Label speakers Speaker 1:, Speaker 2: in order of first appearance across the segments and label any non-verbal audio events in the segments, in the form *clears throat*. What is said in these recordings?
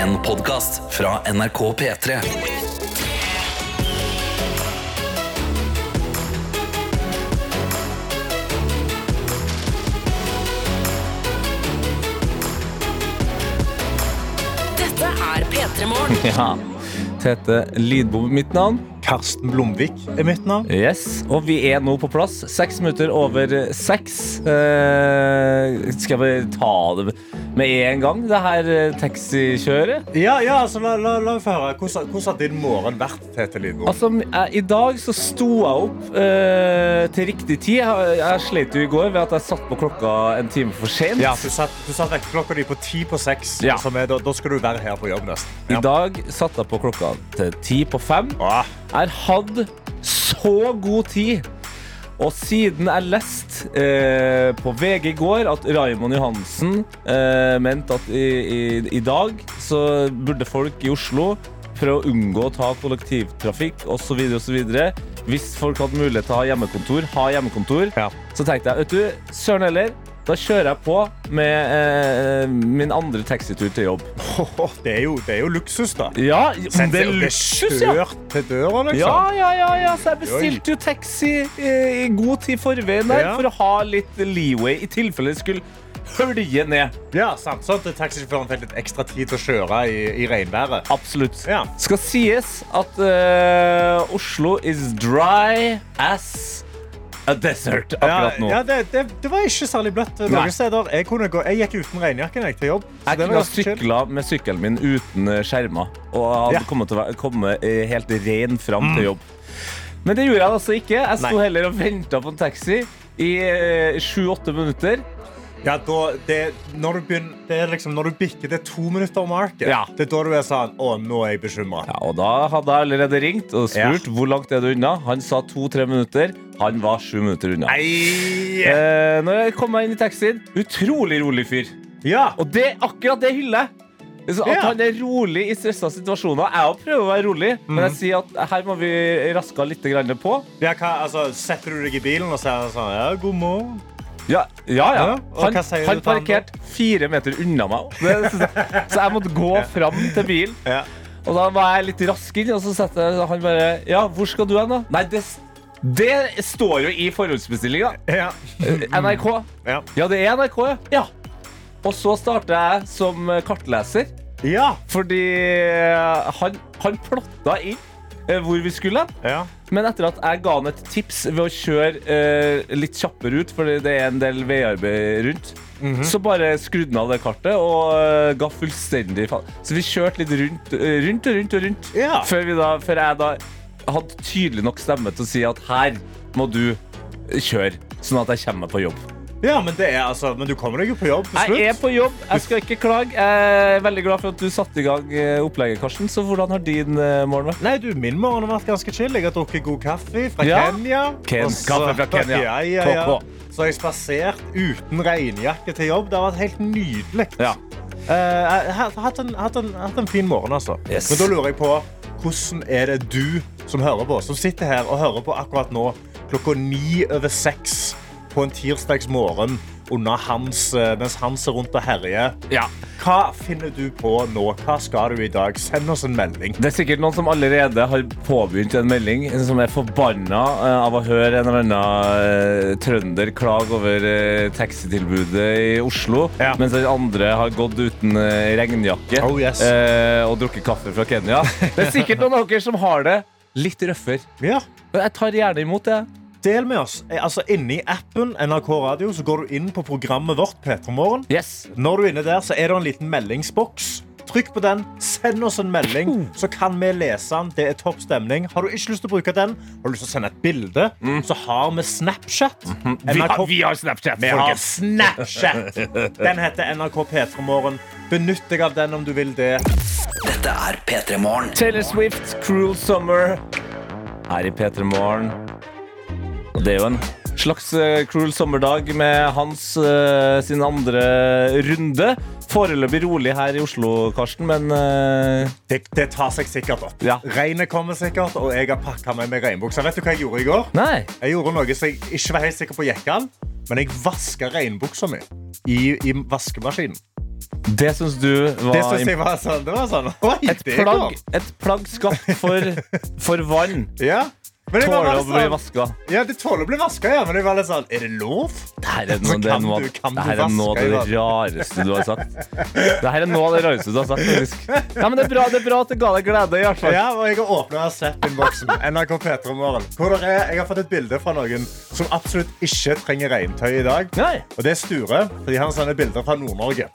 Speaker 1: En podcast fra NRK P3
Speaker 2: Dette er P3 Morgen. *laughs*
Speaker 3: Ja. Tete Lidbom mitt navn.
Speaker 4: Karsten Blomvik er mitt navn.
Speaker 3: Yes, Og vi er nå på plass. Seks minutter over seks. Eh, skal vi ta det med en gang, det her eh, taxikjøret?
Speaker 4: Ja, ja, altså, la, la, la meg få høre. Hvordan, hvordan har din morgen vært, Tete Lidbom?
Speaker 3: Altså, jeg, I dag så sto jeg opp eh, til riktig tid. Jeg, jeg slet jo i går ved at jeg satt på klokka en time for sent.
Speaker 4: Ja, du satt, du satt vekkerklokka di på ti på seks.
Speaker 3: Ja.
Speaker 4: som er- Da, da skal du være her på jobb nesten.
Speaker 3: I dag satte jeg på klokka til ti på fem.
Speaker 4: Ah,
Speaker 3: Jeg har hatt så god tid. Og siden jeg leste eh, på VG i går at Raymond Johansen eh, mente at i, i, i dag så burde folk i Oslo prøve å unngå å ta kollektivtrafikk osv. Hvis folk hadde mulighet til å ha hjemmekontor, ha hjemmekontor,
Speaker 4: Ja.
Speaker 3: så tenkte jeg vet du, søren heller, da kjører jeg på med eh, min andre taxitur til jobb.
Speaker 4: det, er jo, det er jo luksus, da.
Speaker 3: Ja,
Speaker 4: Sett
Speaker 3: det er luksus, ja.
Speaker 4: kjørt til døra, liksom.
Speaker 3: Ja, ja, ja, ja. Så jeg bestilte jo taxi eh, i god tid forveien der
Speaker 4: Ja.
Speaker 3: for å ha litt leeway i tilfelle det skulle hølje ned.
Speaker 4: Ja, sant, sånn at taxisjåføren fikk litt ekstra tid til å kjøre i, i regnværet.
Speaker 3: Absolutt.
Speaker 4: Ja.
Speaker 3: Skal sies at eh, Oslo is dry as a desert akkurat nå.
Speaker 4: Ja, ja det, det, det var ikke særlig bløtt noen steder. Jeg, gå, jeg gikk uten regnjakken jeg, til jobb.
Speaker 3: Jeg kunne ha sykla med sykkelen min uten eh, skjermer og hadde kommet til å være- komme eh, helt ren fram til jobb. Men det gjorde jeg altså ikke. Jeg sto heller og venta på en taxi i sju-åtte minutter.
Speaker 4: Ja, da, det, når, du begynner, det er liksom, når du bikker det to minutter market,
Speaker 3: Ja.
Speaker 4: det er da du er sånn Å, nå er jeg bekymra.
Speaker 3: Ja, og Da hadde jeg allerede ringt og spurt hvor langt er du unna. Han sa to-tre minutter. Han var sju minutter unna.
Speaker 4: Nei!
Speaker 3: Eh, når jeg kom meg inn i taxien, utrolig rolig fyr.
Speaker 4: Ja.
Speaker 3: Og det, akkurat det hyller jeg. At
Speaker 4: Ja.
Speaker 3: han er rolig i stressa situasjoner. Jeg òg prøver å være rolig, men jeg sier at her må vi raske litt på.
Speaker 4: ja hva, altså, setter du deg i bilen og sier sånn Ja, god morgen.
Speaker 3: Ja, ja. ja. Han, han parkerte fire meter unna meg. Det, så jeg måtte gå fram til bilen.
Speaker 4: Ja.
Speaker 3: Og da var jeg litt rask inn, og så satte han bare Ja, hvor skal du hen, da? Nei, det, det står jo i forhåndsbestillinga.
Speaker 4: Ja.
Speaker 3: NRK.
Speaker 4: Ja.
Speaker 3: Ja, det er NRK, ja. ja. Og så starter jeg som kartleser,
Speaker 4: ja.
Speaker 3: fordi han, han plotta inn eh, hvor vi skulle
Speaker 4: ja.
Speaker 3: Men etter at jeg ga han et tips ved å kjøre eh, litt kjappere ut, for det er en del veiarbeid rundt, så bare skrudde han av det kartet og eh, ga fullstendig faen. Så vi kjørte litt rundt, eh, rundt og rundt og rundt
Speaker 4: Ja.
Speaker 3: før, vi da, før jeg da hadde tydelig nok stemme til å si at her må du kjøre, sånn at jeg kommer meg på jobb.
Speaker 4: Ja men, det er, altså, men du kommer deg jo på jobb til slutt.
Speaker 3: Jeg er på jobb, jeg skal ikke klage. Jeg er veldig glad for at du satte i gang eh, opplegget, Karsten. Så hvordan har din eh, morgen vært?
Speaker 4: Nei, du, Min morgen har vært ganske chill. Jeg har drukket god kaffe fra
Speaker 3: Ja.
Speaker 4: Kenya.
Speaker 3: Ken-
Speaker 4: så-
Speaker 3: kaffe fra Kenya.
Speaker 4: Ja, ja, ja. Så har jeg spasert uten regnjakke til jobb. Det har vært helt nydelig.
Speaker 3: Ja.
Speaker 4: Uh, jeg har hatt en, hatt, hatt en fin morgen, altså.
Speaker 3: Yes.
Speaker 4: Men da lurer jeg på hvordan er det du som hører på, som sitter her og hører på akkurat nå klokka ni over seks på en tirsdagsmorgen under hans, eh, mens Hans er rundt og herjer.
Speaker 3: ja.
Speaker 4: Hva finner du på nå? Hva skal du i dag? Send oss en melding.
Speaker 3: Det er sikkert noen som allerede har påbegynt en melding, som er forbanna eh, av å høre en eller annen eh, trønder klage over taxitilbudet i Oslo,
Speaker 4: Ja.
Speaker 3: mens den andre har gått uten regnjakke
Speaker 4: Oh, yes.
Speaker 3: og drukket kaffe fra Kenya. Det er sikkert noen av dere som har det litt røffere.
Speaker 4: Ja.
Speaker 3: Jeg tar gjerne imot det.
Speaker 4: Del med oss. Eh, Altså, Inni appen NRK Radio så går du inn på programmet vårt. P3
Speaker 3: Yes.
Speaker 4: Når du er inne der, så er det en liten meldingsboks. Trykk på den, send oss en melding, så kan vi lese den. Det er topp stemning. Har du ikke lyst til å bruke den, har du lyst til å sende et bilde, så har vi Snapchat.
Speaker 3: Vi har, vi har Snapchat,
Speaker 4: Vi har. Snapchat. Den heter NRK P3 Morgen. Benytt deg av den om du vil det.
Speaker 1: Dette er P3 Morgen
Speaker 3: Taylor Swift, Cruel Summer her i P3 Morgen. Og det er jo en slags eh, Cruel Summer-dag med hans uh, sin andre runde. Foreløpig rolig her i Oslo, Karsten, men uh...
Speaker 4: det. Det tar seg sikkert opp.
Speaker 3: Ja.
Speaker 4: Regnet kommer sikkert, og jeg har pakka med meg regnbukser. Vet du hva jeg gjorde i går?
Speaker 3: Nei.
Speaker 4: Jeg gjorde noe som jeg ikke var helt sikker på gikk an, men jeg vaska regnbuksa mi i, i vaskemaskinen.
Speaker 3: Det syns du var
Speaker 4: Det synes jeg var sånn. Det var sånn Oi,
Speaker 3: et, plagg, et plagg skapt for, for vann. *laughs*
Speaker 4: Ja. Men
Speaker 3: Tåler å bli
Speaker 4: sånn,
Speaker 3: vaska.
Speaker 4: ja, de tåler å bli vaska, ja, men jeg var litt sånn Er det lov?
Speaker 3: Det her er, *laughs* noe, det er, noe, det her er noe av det rareste du har sagt. Det her er noe av det rareste du har sagt. faktisk ja, men det, er bra, det er bra at det ga deg glede. i hvert fall
Speaker 4: Ja, og jeg har åpna Snap-innboksen. NRK P3 Morgen. Hvor det er, jeg har fått et bilde fra noen som absolutt ikke trenger regntøy i dag.
Speaker 3: Nei.
Speaker 4: Og det er Sture, for de har sånne bilder fra Nord-Norge.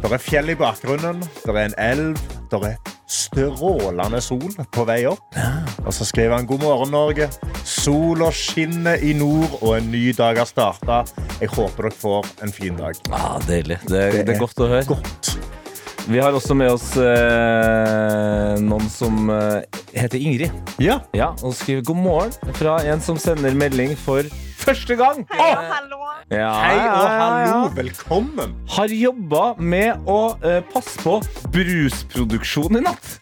Speaker 4: Det er fjell i bakgrunnen, det er en elv, det er strålende sol på vei opp. Og så skriver han god morgen, Norge. Sola skinner i nord, og en ny dag har starta. Jeg håper dere får en fin dag.
Speaker 3: Ah, deilig. Det, det er godt å høre.
Speaker 4: Godt.
Speaker 3: Vi har også med oss eh, noen som eh, heter Ingrid.
Speaker 4: Ja.
Speaker 3: Ja, Og skriver god morgen fra en som sender melding for første gang.
Speaker 5: Hei og hallo.
Speaker 3: Ja,
Speaker 4: Hei og hallo. Velkommen.
Speaker 3: Har jobba med å uh, passe på brusproduksjon i natt.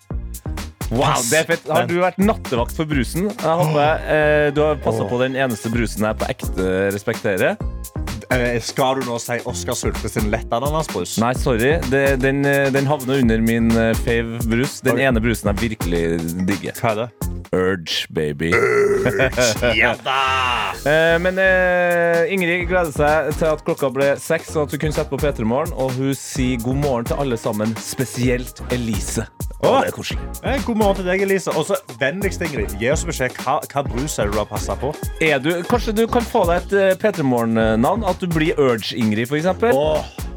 Speaker 3: Wow, det er fett. Har du vært nattevakt for brusen? Jeg håper uh, du har passa på den eneste brusen jeg på ekte respekterer.
Speaker 4: Eh, skal du nå si Oskar Sulte sin lettananasbrus?
Speaker 3: Nei, sorry. Det, den, eh, den havner under min eh, fave brus. Den
Speaker 4: okay.
Speaker 3: ene brusen jeg virkelig digger.
Speaker 4: Hva er det?
Speaker 3: Urge, baby.
Speaker 4: Urge, *laughs* Ja da!
Speaker 3: Men uh, Ingrid gleder seg til at klokka ble seks, og at hun kunne sette på P3 Morgen. Og hun sier god morgen til alle sammen, spesielt Elise. Å, det er koselig.
Speaker 4: Eh, God morgen til deg, Elise. Og så vennligst, Ingrid, gi oss beskjed. Hva, hva brus er det du har passa på?
Speaker 3: Er du, kanskje du kan få deg et uh, P3 Morgen-navn? At du blir Urge-Ingrid, for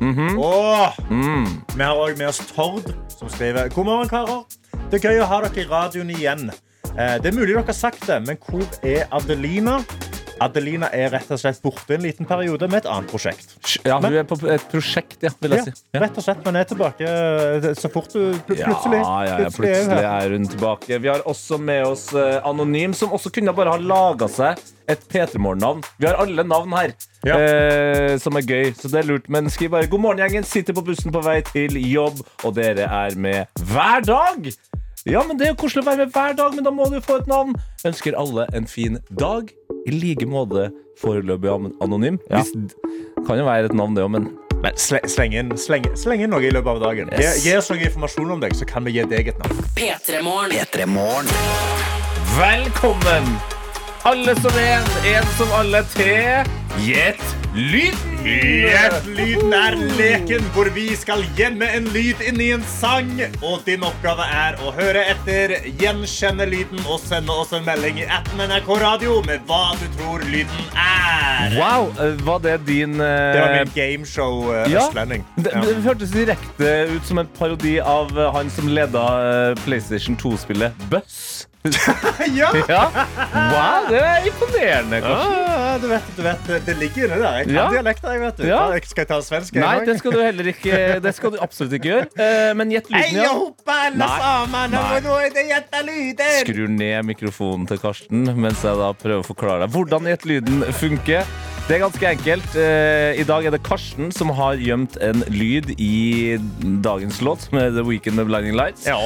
Speaker 3: Mm
Speaker 4: -hmm. Åh.
Speaker 3: Mm.
Speaker 4: Vi har òg med oss Tord, som skriver God morgen, karer. Det er gøy å ha dere i radioen igjen. Eh, det er mulig dere har sagt det, men hvor er Adelina? Adelina er rett og slett borte en liten periode med et annet prosjekt.
Speaker 3: Ja, hun er på et prosjekt, ja, vil
Speaker 4: Ja,
Speaker 3: jeg si. Ja.
Speaker 4: rett og slett, men er tilbake eh, så fort du pl plutselig.
Speaker 3: Ja, ja, ja, plutselig er hun tilbake. Vi har også med oss eh, Anonym, som også kunne bare ha laga seg et P3 Morgen-navn. Vi har alle navn her,
Speaker 4: Ja.
Speaker 3: eh, som er gøy, så det er lurt. Men skriv bare 'God morgen, gjengen'. Sitter på bussen på vei til jobb, og dere er med hver dag. Ja, men Det er jo koselig å være med hver dag, men da må du få et navn. Ønsker alle en fin dag. I like måte foreløpig an- anonym.
Speaker 4: Ja.
Speaker 3: Hvis, kan jo være et navn, det òg, men
Speaker 4: Men sleng, inn, sleng, sleng inn noe i løpet av dagen.
Speaker 3: Yes.
Speaker 4: Gi, gi oss noe informasjon om deg, så kan vi gi deg et navn.
Speaker 2: P3morgen.
Speaker 1: P3 Morgen.
Speaker 3: Velkommen! Alle som en, en som alle til Gjett lyden!
Speaker 4: Gjett lyden er leken hvor vi skal gjemme en lyd inn i en sang. Og din oppgave er å høre etter, gjenkjenne lyden og sende oss en melding i appen NRK Radio med hva du tror lyden er.
Speaker 3: Wow, eh, var det din uh...
Speaker 4: Det var min gameshow uh,
Speaker 3: Ja.
Speaker 4: Østlending.
Speaker 3: det, det hørtes direkte ut som en parodi av eh, han som leda eh, PlayStation 2-spillet Buss. *laughs*
Speaker 4: ja.
Speaker 3: Ja. Wow, det er imponerende.
Speaker 4: Ah, du vet, du vet, det ligger inni der. Jeg kan
Speaker 3: Ja.
Speaker 4: dialekter, jeg vet du.
Speaker 3: Ja.
Speaker 4: Skal jeg ta svensk? en
Speaker 3: Nei,
Speaker 4: gang?
Speaker 3: det skal du heller ikke Det skal du absolutt ikke gjøre. Eh, Men gjett lyden, ja. Nei. Skrur ned mikrofonen til Karsten mens jeg da prøver å forklare deg hvordan gjett lyden funker. Det er ganske enkelt. Eh, I dag er det Karsten som har gjemt en lyd i dagens låt med The Weekend med Blinding Lights.
Speaker 4: Ja.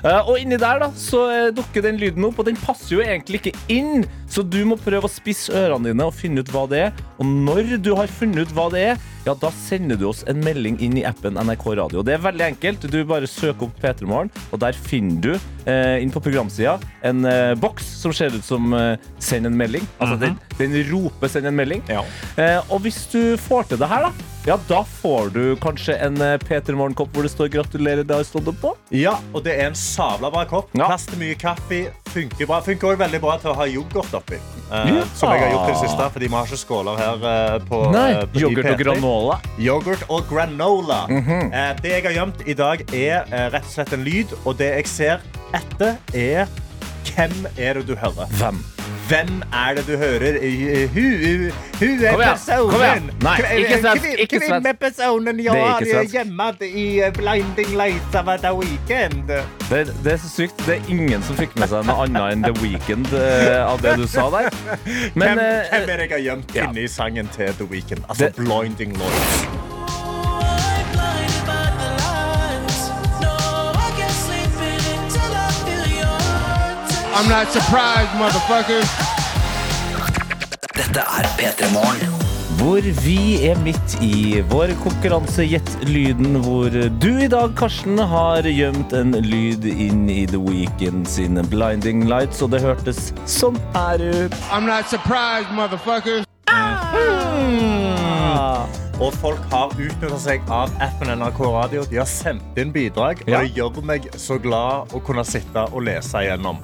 Speaker 3: Eh, og inni der da, så eh, dukker den lyden opp, og den passer jo egentlig ikke inn. Så du må prøve å spisse ørene dine og finne ut hva det er. Og når du har funnet ut hva det er, ja, da sender du oss en melding inn i appen NRK Radio. Det er veldig enkelt. Du bare søker opp P3 Morgen, og der finner du eh, inn på programsida en eh, boks som ser ut som eh, 'send en melding'. Altså den, den roper 'send en melding'.
Speaker 4: Ja.
Speaker 3: Eh, og hvis du får til det her, da, ja, da får du kanskje en eh, P3 Morgen-kopp hvor det står 'gratulerer, det har stått opp på'.
Speaker 4: Ja, og det er en sabla bra kopp.
Speaker 3: Ja.
Speaker 4: Plass til mye kaffe. Funker bra. Funker også veldig bra til å ha yoghurt oppi. Eh,
Speaker 3: Ja.
Speaker 4: Som jeg har gjort i det siste, fordi vi har ikke skåler her eh, på, eh, på
Speaker 3: Yoghurt og granola.
Speaker 4: Yoghurt og granola.
Speaker 3: Mhm.
Speaker 4: eh, det jeg har gjemt i dag, er eh, rett og slett en lyd. Og det jeg ser etter, er hvem er det du hører?
Speaker 3: Hvem?
Speaker 4: Hvem er det du hører? Hun, hun er personen.
Speaker 3: Nei, ikke svensk, ikke svensk.
Speaker 4: er personen jeg har gjemt i eh, Blinding Lights of the Weekend?
Speaker 3: Det, det er så sykt. Det er ingen som fikk med seg noe annet enn The Weekend uh, av det du sa der. Men
Speaker 4: hvem,
Speaker 3: eh,
Speaker 4: hvem er det jeg har gjemt
Speaker 3: ja.
Speaker 4: inni sangen til The Weekend? Altså
Speaker 3: Det-
Speaker 4: Blinding Lights.
Speaker 6: I'm not surprised, motherfucker.
Speaker 1: Dette er P3 Morgen.
Speaker 3: hvor vi er midt i vår konkurranse Gjett lyden, hvor du i dag, Karsten, har gjemt en lyd inn i The Weeknd sine Blinding Lights, og det hørtes sånn her ut.
Speaker 6: I'm not surprised, motherfuckers.
Speaker 4: Og folk har utnyttet seg av appen NRK Radio. De har sendt inn bidrag,
Speaker 3: Ja.
Speaker 4: og det gjør meg så glad å kunne sitte og lese igjennom.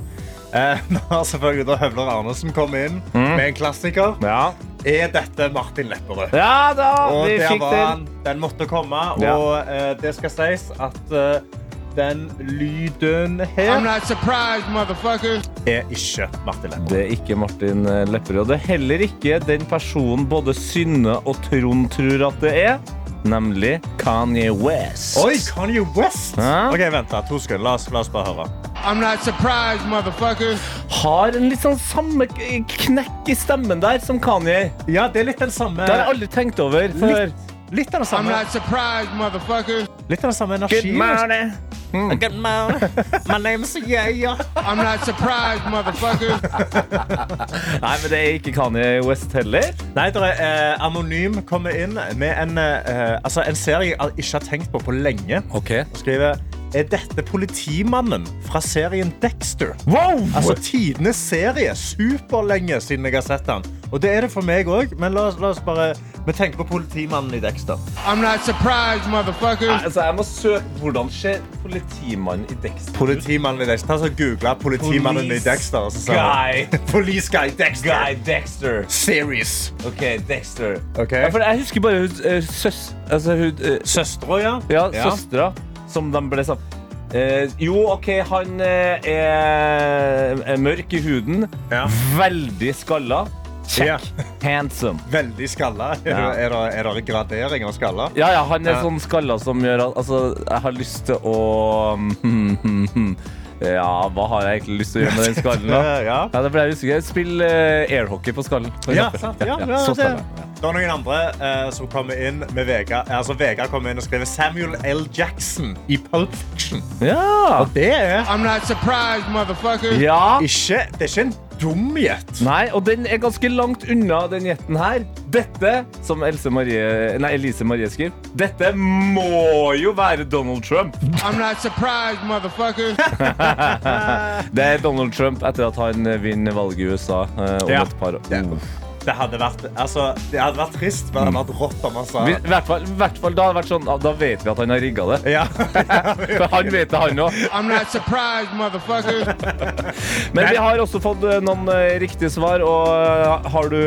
Speaker 4: Eh, *laughs* nå har selvfølgelig da Høvler Arnesen kommet inn med en klassiker.
Speaker 3: Ja,
Speaker 4: Er dette Martin Lepperød?
Speaker 3: ja da,
Speaker 4: Og
Speaker 3: vi
Speaker 4: der
Speaker 3: fikk
Speaker 4: var
Speaker 3: den.
Speaker 4: han. Den måtte komme.
Speaker 3: Ja.
Speaker 4: Og eh, det skal sies at eh, den lyden
Speaker 6: I'm
Speaker 4: her
Speaker 6: not surprised, motherfuckers.
Speaker 4: er ikke Martin Lepperød.
Speaker 3: Det er ikke Martin eh, Lepperød. Det er heller ikke den personen både Synne og Trond tror at det er, nemlig Kanye West.
Speaker 4: Oi, Kanye West!
Speaker 3: Hæ?
Speaker 4: Ok, vent da, to sekunder. La oss, la oss bare høre.
Speaker 6: I'm not surprised, motherfuckers.
Speaker 3: Har en litt sånn samme knekk i stemmen der som Kanye.
Speaker 4: Ja, det er litt den samme
Speaker 3: Det har jeg aldri tenkt over før.
Speaker 4: Litt av den
Speaker 6: I'm
Speaker 4: samme,
Speaker 6: not surprised, motherfucker.
Speaker 4: litt av den samme energien.
Speaker 3: Morning.
Speaker 4: Good morning. My name's Yaya.
Speaker 6: I'm not surprised, motherfucker.
Speaker 3: Nei, men det er ikke Kanye West heller.
Speaker 4: Nei, der er eh, Anonym kommer inn med en, eh, altså en serie jeg ikke har tenkt på på lenge.
Speaker 3: Okay.
Speaker 4: Og skriver Er dette politimannen fra serien Dexter?
Speaker 3: Wow!
Speaker 4: Altså tidenes serie. Superlenge siden jeg har sett den. Og det er det for meg òg, men la oss, la oss bare Vi tenker på politimannen i Dexter.
Speaker 6: I'm not surprised, motherfuckers.
Speaker 3: altså, jeg må søke Hvordan ser politimannen i Dexter
Speaker 4: Politimannen i Dexter. Altså, så Google 'politimannen i Dexter'. Så
Speaker 3: Guy. *laughs*
Speaker 4: Police Guy Dexter.
Speaker 3: Guy Dexter.
Speaker 4: Series.
Speaker 3: OK, Dexter.
Speaker 4: Okay.
Speaker 3: Ja, for jeg husker bare hun uh, søs... Altså hun uh,
Speaker 4: Søstera, ja.
Speaker 3: Ja,
Speaker 4: Ja.
Speaker 3: søstera, som de ble sagt. Eh, jo, OK, han eh, er, er mørk i huden.
Speaker 4: Ja.
Speaker 3: Veldig skalla. Check.
Speaker 4: Ja.
Speaker 3: Handsome. *laughs*
Speaker 4: Veldig skalla.
Speaker 3: Ja.
Speaker 4: er, det, er det gradering av skalla?
Speaker 3: Ja, ja, han er sånn skalla som gjør at Altså, jeg har lyst til å *laughs* Ja, hva har jeg egentlig lyst til å gjøre med den skallen, da? *laughs*
Speaker 4: Ja.
Speaker 3: Ja, det ble jeg usikker. Spill uh, airhockey på skallen.
Speaker 4: Ja, sant. Ja, ja,
Speaker 3: så
Speaker 4: det,
Speaker 3: skalla.
Speaker 4: det er noen andre uh, som kommer inn med Vegard. Altså, Vegard kommer inn og skriver Samuel L. Jackson i Pulp Fiction.
Speaker 3: Ja.
Speaker 4: Det er
Speaker 6: I'm not surprised, motherfucker.
Speaker 3: ja.
Speaker 4: ikke, det er ikke en dum gjett.
Speaker 3: Nei, og den er ganske langt unna den gjetten her. Dette, som Else Marie, nei, Elise Marie skriver, dette må jo være Donald Trump.
Speaker 6: I'm not surprised, motherfucker. *laughs*
Speaker 3: Det er Donald Trump etter at han vinner valget i USA eh, om
Speaker 4: Ja.
Speaker 3: et par år.
Speaker 4: Ja. Det hadde vært, altså, det hadde vært trist, men det hadde vært rått om han sa
Speaker 3: I hvert fall, i hvert fall da, hadde vært sånn, da vet vi at han har rigga det.
Speaker 4: ja. *laughs*
Speaker 3: For han vet det, han òg.
Speaker 6: I'm not surprised, motherfuckers. *laughs*
Speaker 3: Men vi har også fått eh, noen eh, riktige svar. Og eh, har du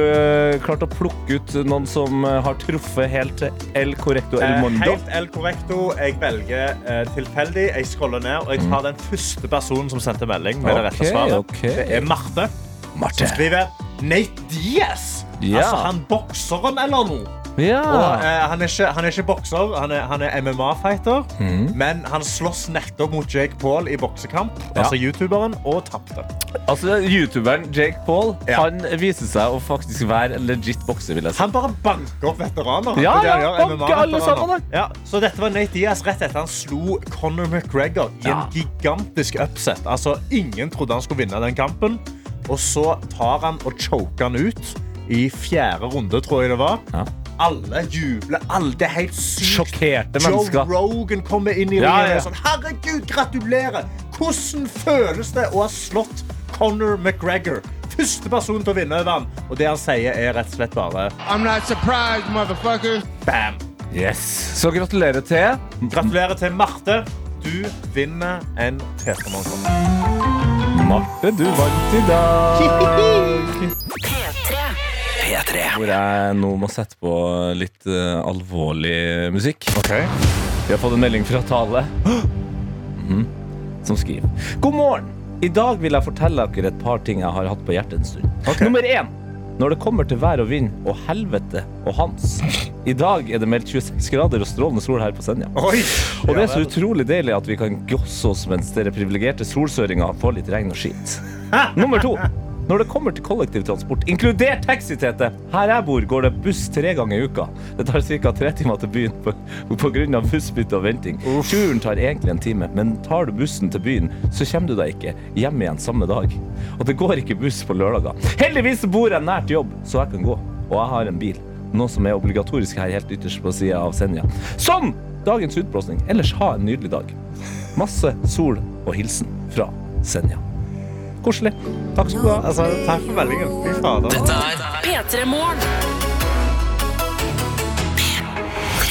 Speaker 3: klart å plukke ut noen som har truffet helt El Correcto El Mondo?
Speaker 4: Helt El Correcto. Jeg velger tilfeldig. Jeg scroller ned, og jeg tar den første personen som sendte melding. med det rette svaret.
Speaker 3: Okay.
Speaker 4: Det er Marte,
Speaker 3: Marte.
Speaker 4: som skriver Nate Diaz.
Speaker 3: Ja.
Speaker 4: Altså han bokseren eller noe.
Speaker 3: Ja.
Speaker 4: Og, eh, han, er ikke, han er ikke bokser, han er, er MMA-fighter.
Speaker 3: Mm.
Speaker 4: Men han slåss nettopp mot Jake Paul i boksekamp, altså youtuberen, og tapte.
Speaker 3: Altså, Youtuberen Jake Paul
Speaker 4: Ja.
Speaker 3: Han viser seg å faktisk være legit bokser. vil jeg si
Speaker 4: Han bare banker opp veteraner.
Speaker 3: Ja,
Speaker 4: han
Speaker 3: ja, banker alle sammen.
Speaker 4: Ja, så dette var Nate Diaz rett etter han slo Conor McGregor i
Speaker 3: Ja.
Speaker 4: en gigantisk upset. Altså, ingen trodde han skulle vinne den kampen. Og så tar han og choker han ut i fjerde runde, tror jeg det var.
Speaker 3: Ja.
Speaker 4: Alle jubler. Alle, det er helt sykt.
Speaker 3: Sjokkerte
Speaker 4: Joe. Rogan kommer inn i
Speaker 3: Ja,
Speaker 4: ringen
Speaker 3: ja.
Speaker 4: og sånn Herregud, gratulerer! Hvordan føles det å ha slått Conor McGregor? Første person til å vinne over han. Og det han sier, er rett og slett bare
Speaker 6: I'm not surprised, motherfucker.
Speaker 4: bam.
Speaker 3: Yes. Så gratulerer til
Speaker 4: Gratulerer til Marte. Du vinner en T-skjorte.
Speaker 3: Marte. Du vant i dag.
Speaker 2: P3.
Speaker 1: P3.
Speaker 3: Hvor jeg nå må sette på litt eh, alvorlig musikk. Vi har fått en melding fra Tale. Mhm. Som skriver God morgen! I dag vil jeg fortelle dere et par ting jeg har hatt på hjertet en stund. Nummer én. Når det kommer til vær og vind og helvete og hans. I dag er det meldt 26 grader og strålende sol her på Senja.
Speaker 4: Oi!
Speaker 3: Og det er så utrolig deilig at vi kan gosse oss mens dere privilegerte solsøringer får litt regn og skit. Nummer to. Når det kommer til kollektivtransport, inkludert taxi-TT, her jeg bor, går det buss tre ganger i uka. Det tar ca. tre timer til byen av bussbytte og venting. Turen tar egentlig en time, men tar du bussen til byen, så kommer du deg ikke hjem igjen samme dag. Og det går ikke buss på lørdager. Heldigvis bor jeg nært jobb, så jeg kan gå. Og jeg har en bil. Noe som er obligatorisk her helt ytterst på sida av Senja. Sånn! Dagens utblåsning. Ellers ha en nydelig dag. Masse sol og hilsen fra Senja. Koselig. Takk skal du ha.
Speaker 4: Altså, takk for meldingen. Fy fader.
Speaker 1: Dette er
Speaker 2: P3 Morgen.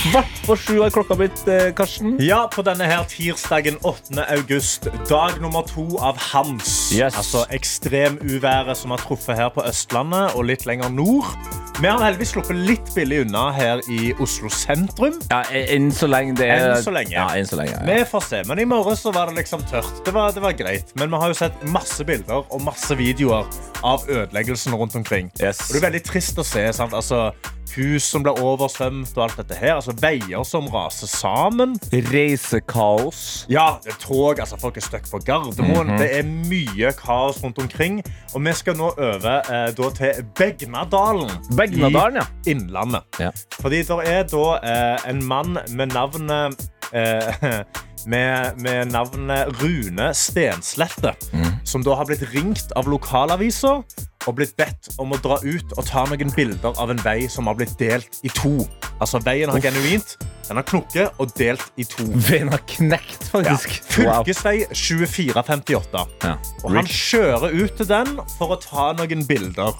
Speaker 3: Kvart på sju har klokka blitt, eh, Karsten.
Speaker 4: Ja, på denne her tirsdagen 8. august, dag nummer to av Hans.
Speaker 3: Yes.
Speaker 4: Altså ekstremuværet som har truffet her på Østlandet og litt lenger nord. Vi har heldigvis sluppet litt billig unna her i Oslo sentrum.
Speaker 3: Ja, enn så lenge det er
Speaker 4: Enn så lenge.
Speaker 3: Ja, enn så lenge. Ja.
Speaker 4: Vi får se, men i morgen så var det liksom tørt. Det var, det var greit. Men vi har jo sett masse bilder og masse videoer av ødeleggelsen rundt omkring.
Speaker 3: Yes.
Speaker 4: Og det er veldig trist å se. Sant? Altså, hus som blir oversvømt og alt dette her. Altså, veier som raser sammen.
Speaker 3: Reisekaos.
Speaker 4: Ja, det er tog, altså folk er støkk på Gardermoen.
Speaker 3: Mhm.
Speaker 4: Det er mye kaos rundt omkring. Og vi skal nå over eh, da til Begnadalen
Speaker 3: Begnadalen, ja.
Speaker 4: i Innlandet.
Speaker 3: Ja.
Speaker 4: Fordi det er da eh, en mann med navnet eh, *laughs* med, med navnet Rune Stenslette,
Speaker 3: mm.
Speaker 4: som da har blitt ringt av lokalaviser og blitt bedt om å dra ut og ta noen bilder av en vei som har blitt delt i to. Altså Veien har genuint den har knukket og delt i to.
Speaker 3: Veien har knekt, faktisk. Ja.
Speaker 4: Fylkesvei 2458.
Speaker 3: Ja.
Speaker 4: Og han kjører ut til den for å ta noen bilder.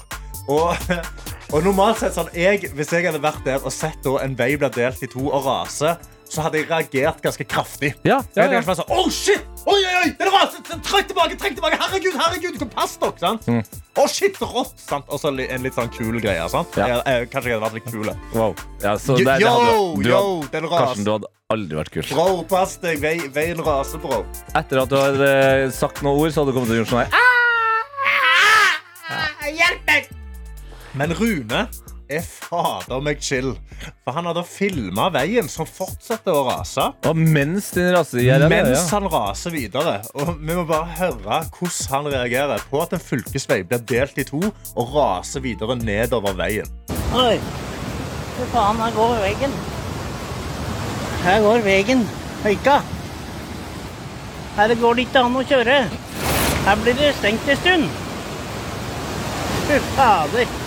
Speaker 4: Og, og normalt sett sånn, jeg, Hvis jeg hadde vært der og sett en vei bli delt i to og rase, så hadde jeg reagert ganske kraftig.
Speaker 3: Ja, ja, ja.
Speaker 4: sånn, oh shit! Oi, oi, oi! Den raser! Trekk tilbake! trekk tilbake Herregud, herregud! Pass dere! sant?
Speaker 3: Mm.
Speaker 4: Å, shit, rått! sant? Og så en litt sånn kul greie. sant?
Speaker 3: Ja.
Speaker 4: Jeg, jeg, kanskje jeg hadde vært litt kul.
Speaker 3: Wow. Ja, så
Speaker 4: Yo,
Speaker 3: det, det hadde,
Speaker 4: yo,
Speaker 3: hadde,
Speaker 4: den
Speaker 3: Karsten, du hadde aldri vært kul.
Speaker 4: Bro, pass deg. Vei, veien raser, bro.
Speaker 3: Etter at du har eh, sagt noen ord, så hadde du kommet til å gjøre sånn her.
Speaker 4: Men Rune er fader meg chill. For han hadde filma veien som fortsetter å rase.
Speaker 3: Og mens den raser i
Speaker 4: Mens han raser videre. Og vi må bare høre hvordan han reagerer på at en fylkesvei blir delt i to og raser videre nedover veien.
Speaker 5: Oi. Fy faen, her går veien. Her går veien. Høyka. Her går det ikke an å kjøre. Her blir det stengt en stund. Fy fader.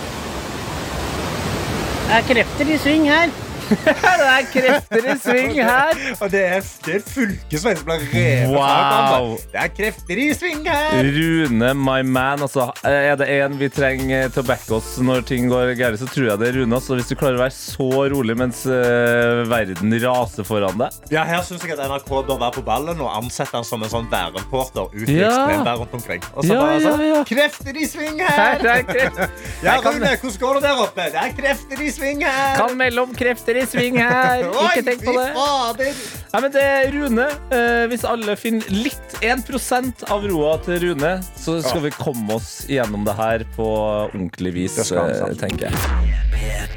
Speaker 5: Det er krefter i sving her. *laughs*
Speaker 3: Det er krefter i sving her.
Speaker 4: Og det er, det er fylkesvei som blir revet
Speaker 3: Wow.
Speaker 4: Det er krefter i sving her!
Speaker 3: Rune, my man. Altså, er det en vi trenger til å backe oss når ting går gærent, så tror jeg det er Rune. Altså, hvis du klarer å være så rolig mens uh, verden raser foran deg.
Speaker 4: Ja, Her syns jeg at NRK bør være på ballen og ansette han som en sånn værreporter ute i
Speaker 3: Ja.
Speaker 4: ekstremvær rundt omkring. Og så
Speaker 3: Ja,
Speaker 4: bare
Speaker 3: ja,
Speaker 4: sånn,
Speaker 3: ja.
Speaker 4: Krefter i sving
Speaker 3: Her
Speaker 4: her!
Speaker 3: er
Speaker 4: Ja, Rune, hvordan går det der oppe? Det er krefter i sving her!
Speaker 3: Kan melde om krefter i sving her. *laughs* Ikke tenk på det. Nei, men det er Rune. Eh, hvis alle finner litt 1% av roa til Rune, så skal vi komme oss gjennom det her på ordentlig vis, eh, tenker jeg.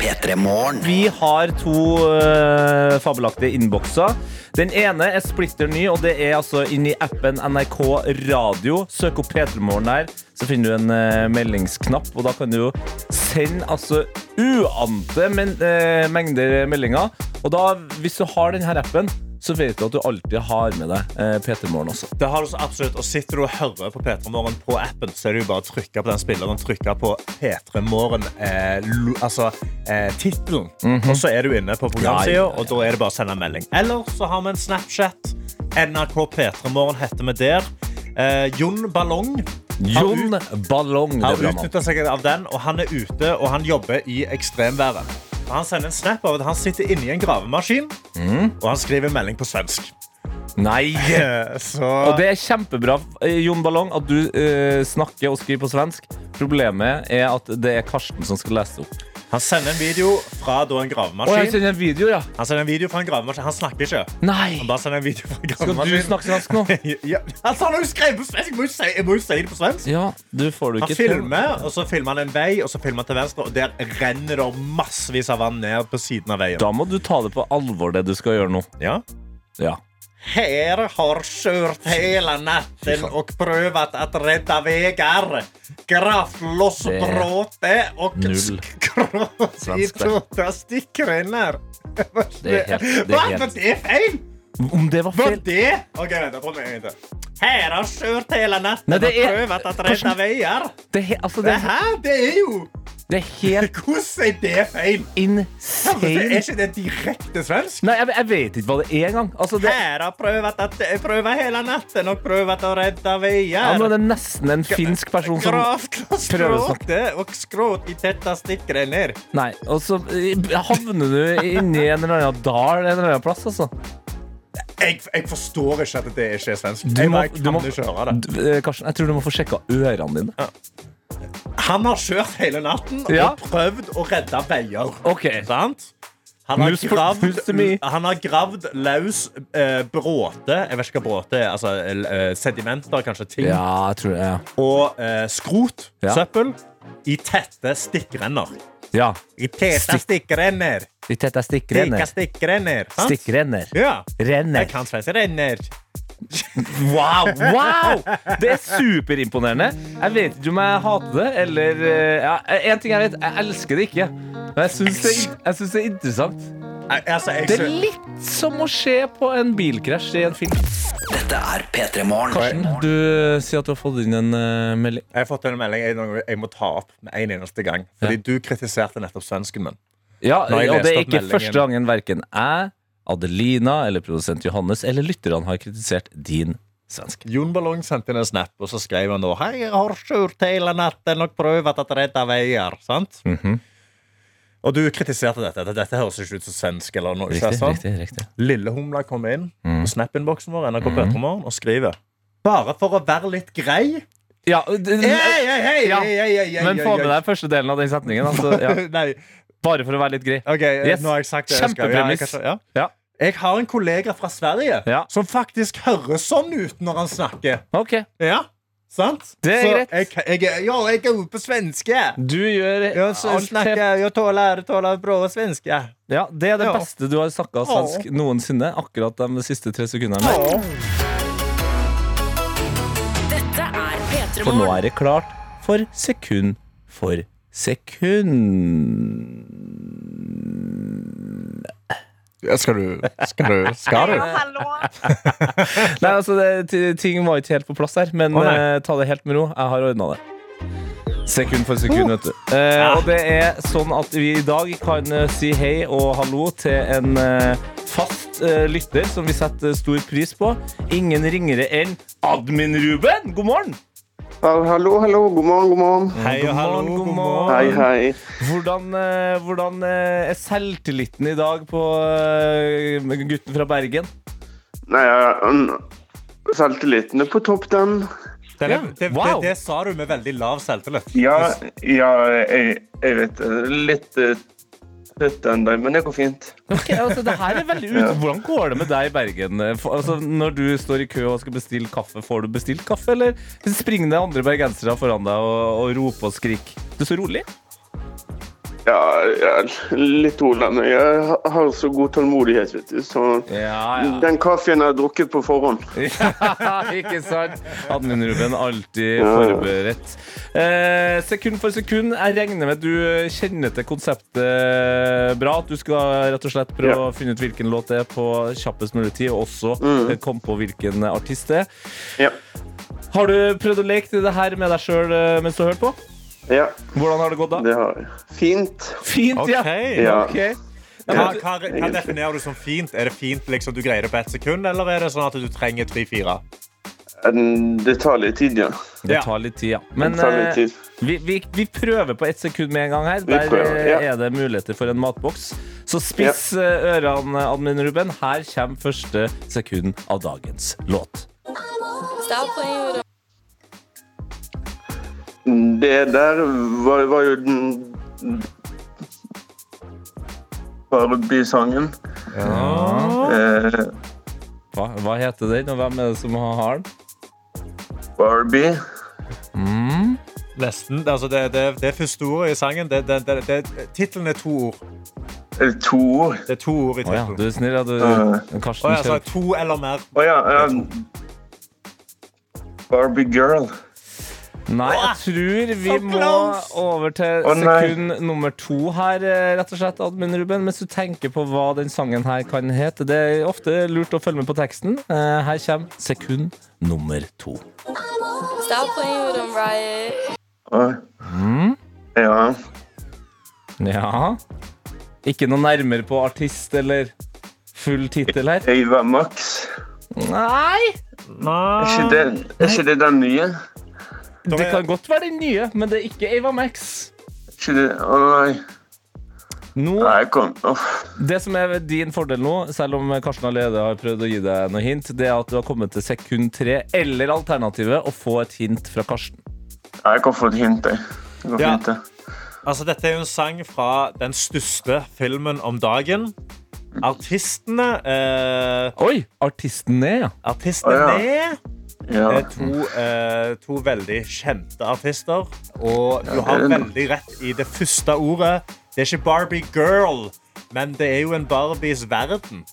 Speaker 1: P3 Morgen.
Speaker 3: Vi har to uh, fabelaktige innbokser. Den ene er splitter ny, og det er altså inni appen NRK Radio. Søk opp P3morgen der, så finner du en uh, meldingsknapp. Og da kan du jo sende altså uante men, uh, mengder meldinger. Og da, hvis du har denne appen, så vet du at du alltid har med deg eh, P3morgen også.
Speaker 4: Det har du så absolutt, og Sitter du og hører på P3 Morgen på appen, så er det jo bare å trykke på den spilleren, trykke på P3 Morgen, eh, altså eh, tittelen. Og så er du inne på programsida.
Speaker 3: Ja, ja, ja.
Speaker 4: og da er det bare å sende en melding. Eller så har vi en Snapchat. NRK P3 Morgen heter vi der. Eh, Jon Ballong
Speaker 3: Jon Ballong.
Speaker 4: Har utnyttet seg av den, og han er ute og han jobber i ekstremværet. Han sender en snap av at han sitter inni en gravemaskin,
Speaker 3: mm.
Speaker 4: og han skriver en melding på svensk.
Speaker 3: Nei! *laughs*
Speaker 4: Så
Speaker 3: Og det er kjempebra, eh, Jon Ballong, at du uh, snakker og skriver på svensk. Problemet er at det er Karsten som skal lese opp.
Speaker 4: Han sender en video fra da en
Speaker 3: jeg
Speaker 4: gravemaskin.
Speaker 3: sender en video, ja.
Speaker 4: Han sender en video fra en gravemaskin. Han snakker ikke.
Speaker 3: Nei!
Speaker 4: Han bare sender en video fra en
Speaker 3: Skal du snakke svensk nå? *laughs*
Speaker 4: ja, altså, han har jo skrevet på svensk! Jeg må jo si, jeg må jo si det på svensk.
Speaker 3: Ja, du får det
Speaker 4: Han
Speaker 3: ikke
Speaker 4: filmer, og så filmer han en vei, og så filmer han til venstre, og der renner det massevis av vann ned på siden av veien.
Speaker 3: Da må du ta det på alvor, det du skal gjøre nå.
Speaker 4: Ja.
Speaker 3: Ja.
Speaker 4: Her har kjørt hele natten og prøvd å redde rädda Graf loss bråte
Speaker 3: og
Speaker 4: skråt i
Speaker 3: to
Speaker 4: tota.
Speaker 3: Det er helt, det er
Speaker 4: feil?
Speaker 3: Om det var
Speaker 4: Var
Speaker 3: feil
Speaker 4: det? Ok, vent, jeg prøver en gang til. Her har kört hela natten
Speaker 3: Og det
Speaker 4: å redde vägar.
Speaker 3: det, he- altså,
Speaker 4: Det
Speaker 3: det,
Speaker 4: her, det er jo
Speaker 3: Det er helt *laughs*
Speaker 4: Hvordan er det feil? Er ikke det direkte svensk?
Speaker 3: Nei, jeg, jeg vet ikke hva det er engang. Altså, det,
Speaker 4: Her har prøvd at prøver hele natten og prøvet å redde veier.
Speaker 3: ja, er det nesten en finsk person som
Speaker 4: Gravt og skråte og skråt i tette stikkrenner.
Speaker 3: Nei, og så eh, havner du inni en eller annen dal en eller annen plass, altså.
Speaker 4: Jeg, jeg forstår ikke at det ikke er svensk.
Speaker 3: Du må-
Speaker 4: jeg
Speaker 3: du må-
Speaker 4: ikke høre det.
Speaker 3: D- eh, Karsten, jeg tror du må få sjekka ørene dine.
Speaker 4: Han har kjørt hele natten
Speaker 3: Ja.
Speaker 4: og prøvd å redde veier.
Speaker 3: OK.
Speaker 4: Sant? Han har gravd, han har gravd løs eh, bråte Jeg vet ikke hva bråte er. Altså, eh, sedimenter, kanskje ting.
Speaker 3: Ja, jeg tror det. Ja.
Speaker 4: Og eh, skrot,
Speaker 3: Ja.
Speaker 4: søppel, i tette stikkrenner.
Speaker 3: Ja.
Speaker 4: I teta
Speaker 3: Stikk-
Speaker 4: stikkrenner.
Speaker 3: I
Speaker 4: Stikke
Speaker 3: stikkrenner.
Speaker 4: stikkrenner. sant?
Speaker 3: Stikkrenner.
Speaker 4: Ja.
Speaker 3: Renner.
Speaker 4: Jeg kan svensk. Renner.
Speaker 3: Wow! wow Det er superimponerende. Jeg vet ikke om jeg hater det, eller eh, ja, En ting jeg vet, jeg elsker det ikke. Men jeg syns det, synes det er interessant.
Speaker 4: Jeg- Altså, jeg,
Speaker 3: Det er litt som å se på en bilkrasj i en film.
Speaker 1: Dette er P3 Morgen.
Speaker 3: Karsten, du sier at du har fått inn en uh, melding.
Speaker 4: jeg har fått en melding jeg, jeg må ta opp med en eneste gang. Fordi du kritiserte nettopp svensken min.
Speaker 3: Ja, og det er ikke
Speaker 4: meldingen.
Speaker 3: første gangen verken jeg, Adelina eller produsent Johannes eller lytterne har kritisert din svensk.
Speaker 4: Jon Ballong sendte inn en snap, og så skrev han da Hei, jeg har kjørt hele natten og prøvd å redde veier. Sant?
Speaker 3: Mhm.
Speaker 4: Og du kritiserte dette. Dette, høres ikke ut som svensk. eller noe. ikke
Speaker 3: Riktig,
Speaker 4: sant?
Speaker 3: riktig, riktig.
Speaker 4: Lillehumla kommer inn
Speaker 3: mm.
Speaker 4: på Snap-innboksen vår NRK mm. og skriver Bare for å være litt grei.
Speaker 3: Ja, men få med deg første delen av den setningen. Altså, ja. *laughs* Bare for å være litt grei.
Speaker 4: Okay,
Speaker 3: Yes.
Speaker 4: nå har jeg sagt det. Ja,
Speaker 3: Kjempepremiss.
Speaker 4: ja.
Speaker 3: Ja.
Speaker 4: Jeg har en kollega fra Sverige
Speaker 3: Ja.
Speaker 4: som faktisk høres sånn ut når han snakker.
Speaker 3: Ok,
Speaker 4: Ja, sant?
Speaker 3: Det er
Speaker 4: Så
Speaker 3: greit.
Speaker 4: Jeg, jeg, ja, jeg er på svenske.
Speaker 3: Du gjør
Speaker 4: Jeg så
Speaker 3: alt
Speaker 4: snakker, jeg tåler, tåler bra svenske.
Speaker 3: Ja, Det er det
Speaker 4: Ja.
Speaker 3: beste du har snakka svensk noensinne. Akkurat de siste tre sekundene.
Speaker 2: Er
Speaker 3: For nå er det klart for sekund for sekund.
Speaker 4: Skal du Skal du? *laughs* Skal du? *laughs*
Speaker 3: Nei, altså, det, ting var ikke helt på plass her, men
Speaker 4: oh,
Speaker 3: eh, ta det helt med ro. Jeg har ordna det. Sekund for sekund, vet du. Eh, og det er sånn at vi i dag kan eh, si hei og hallo til en uh, fast uh, lytter som vi setter stor pris på. Ingen ringere enn Admin-Ruben. God morgen!
Speaker 7: Hallo, hallo. God morgen, god morgen.
Speaker 4: Hei og hallo,
Speaker 3: God
Speaker 4: god
Speaker 3: morgen.
Speaker 7: Hei, hei.
Speaker 3: Hvordan, eh, hvordan eh, er selvtilliten i dag på eh, gutten fra Bergen?
Speaker 7: Nei, selvtilliten er på topp, den.
Speaker 4: Det,
Speaker 3: Ja,
Speaker 4: det,
Speaker 3: wow.
Speaker 4: det, det sa du med veldig lav selvtillit.
Speaker 7: Ja, ja jeg, jeg vet det. Litt uh, trøtt ennå, men det går fint.
Speaker 3: Ok, altså det her er veldig ut. Hvordan går det med deg i Bergen? For- Altså, når du står i kø og skal bestille kaffe, får du bestilt kaffe, eller springer det andre bergensere foran deg og, og roper og skriker? Du er så rolig.
Speaker 7: Ja, ja litt rolig, jeg har så god tålmodighet, vet du. Så
Speaker 3: Ja,
Speaker 7: den kaffen har drukket på forhånd. *laughs*
Speaker 3: ikke sant? Admin Ruben, alltid
Speaker 7: Ja.
Speaker 3: forberedt. Eh, sekund for sekund. Jeg regner med at du kjenner til konseptet bra. At du skal rett og slett prøve
Speaker 7: Ja.
Speaker 3: å finne ut hvilken låt det er på kjappest mulig tid, og også
Speaker 7: Mm.
Speaker 3: eh, komme på hvilken artist det er.
Speaker 7: Ja.
Speaker 3: Har du prøvd å leke det her med deg sjøl mens du har hørt på?
Speaker 7: Ja,
Speaker 3: Hvordan har det gått da?
Speaker 7: det har. Fint.
Speaker 3: Fint, ja.
Speaker 4: Ok.
Speaker 7: Ja.
Speaker 3: Okay.
Speaker 4: Hva, hva, hva definerer du som fint? Er det fint liksom du greier det på ett sekund, eller er det sånn at du trenger tre-fire?
Speaker 7: Det tar litt tid, ja.
Speaker 3: Det tar litt tid, ja. Men
Speaker 7: litt
Speaker 3: eh,
Speaker 7: tid.
Speaker 3: vi, vi, vi prøver på ett sekund med en gang her. Der
Speaker 7: prøver,
Speaker 3: eh,
Speaker 7: ja.
Speaker 3: er det muligheter for en matboks. Så spiss ja. ørene, Admin Ruben. Her kommer første sekund av dagens låt.
Speaker 2: Stop playing
Speaker 7: Det der var, var jo den Barbie-sangen. Eh,
Speaker 3: Hva, hva heter den, og hvem er det som har den?
Speaker 7: Barbie.
Speaker 3: Mm.
Speaker 4: Nesten. Altså, det, det, det er første ordet i sangen. Det, det, det, det, Tittelen er to ord.
Speaker 7: Er det to ord?
Speaker 4: Det er to ord i
Speaker 3: Å ja, du er snill, ja. Du,
Speaker 7: uh.
Speaker 3: Karsten
Speaker 4: oh, ja, så to eller mer.
Speaker 7: Å ja, Um, Barbie
Speaker 3: Nei, jeg tror vi må over til
Speaker 7: nei.
Speaker 3: sekund nummer to her, eh, rett og slett, Admin Ruben. Mens du tenker på hva den sangen her kan hete. Det er ofte lurt å følge med på teksten. Eh, Her kommer sekund nummer to.
Speaker 2: Stop playing with them, Riot.
Speaker 7: Oi.
Speaker 3: Mm.
Speaker 7: Ja.
Speaker 3: Ja. Ikke noe nærmere på artist eller full tittel her?
Speaker 7: Øyva Max.
Speaker 3: Nei!
Speaker 7: Er ikke det, er ikke det den nye?
Speaker 3: Det kan godt være den nye, men det er ikke Ava Max.
Speaker 7: Nei.
Speaker 3: Nå, det som er din fordel nå, selv om Karsten allerede har prøvd å gi deg noe hint, det er at du har kommet til sekund tre, eller alternativet å få et hint fra Karsten.
Speaker 7: Jeg kan få et hint, jeg.
Speaker 4: Ja. Altså, dette er jo en sang fra den største filmen om dagen. Artistene eh,
Speaker 3: Oi! Artisten er, ja.
Speaker 4: Artistene
Speaker 7: Å,
Speaker 4: er
Speaker 7: Ja.
Speaker 4: to, eh, to veldig kjente artister. Og du har
Speaker 7: det er det.
Speaker 4: veldig rett i det første ordet. Det er ikke Barbie Girl, men det er jo en Barbies verden.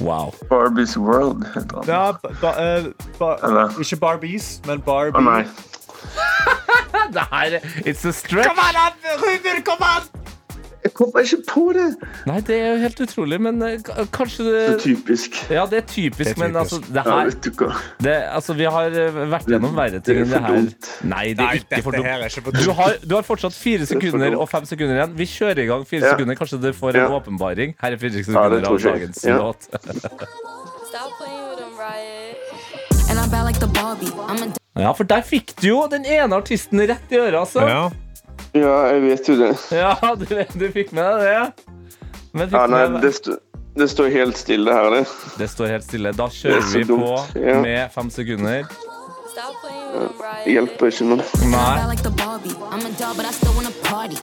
Speaker 3: Wow.
Speaker 7: Barbies World.
Speaker 4: Ja, ba, ba, eh, ba, ikke Barbies, men Barbie.
Speaker 7: Oh, nei. *laughs*
Speaker 3: Det her, it's a stretch.
Speaker 4: Kom an, Ruben! Kom an!
Speaker 7: Jeg kommer ikke på det.
Speaker 3: Nei, det er jo helt utrolig, men eh, kanskje
Speaker 7: Det
Speaker 3: Så
Speaker 7: typisk.
Speaker 3: Ja, det er typisk,
Speaker 4: Det er
Speaker 3: men altså, det her
Speaker 7: ja,
Speaker 3: det, Altså, vi har eh, vært gjennom verre ting
Speaker 7: Det
Speaker 3: enn det her. Nei, det er ikke for dumt. Du har, du har fortsatt fire sekunder og fem sekunder igjen. Vi kjører i gang fire
Speaker 7: Ja.
Speaker 3: sekunder. Kanskje du får en
Speaker 7: Ja.
Speaker 3: åpenbaring. Her er fire sekunder av dagens låt. *laughs*
Speaker 2: Stop playing with them, Riot.
Speaker 8: And I'm bad like the Barbie. I'm a
Speaker 3: Ja, for der fikk du jo den ene artisten rett i øret, altså.
Speaker 4: Ja.
Speaker 7: Ja, jeg vet jo det.
Speaker 3: Ja, du, du fikk med deg det. Men fikk
Speaker 7: Ja, nei, det, st det står helt stille her, det.
Speaker 3: det står helt stille. Da kjører
Speaker 7: er
Speaker 3: vi på
Speaker 7: dumt, ja.
Speaker 3: med fem sekunder.
Speaker 7: Hjelper ikke noe.
Speaker 3: Nei.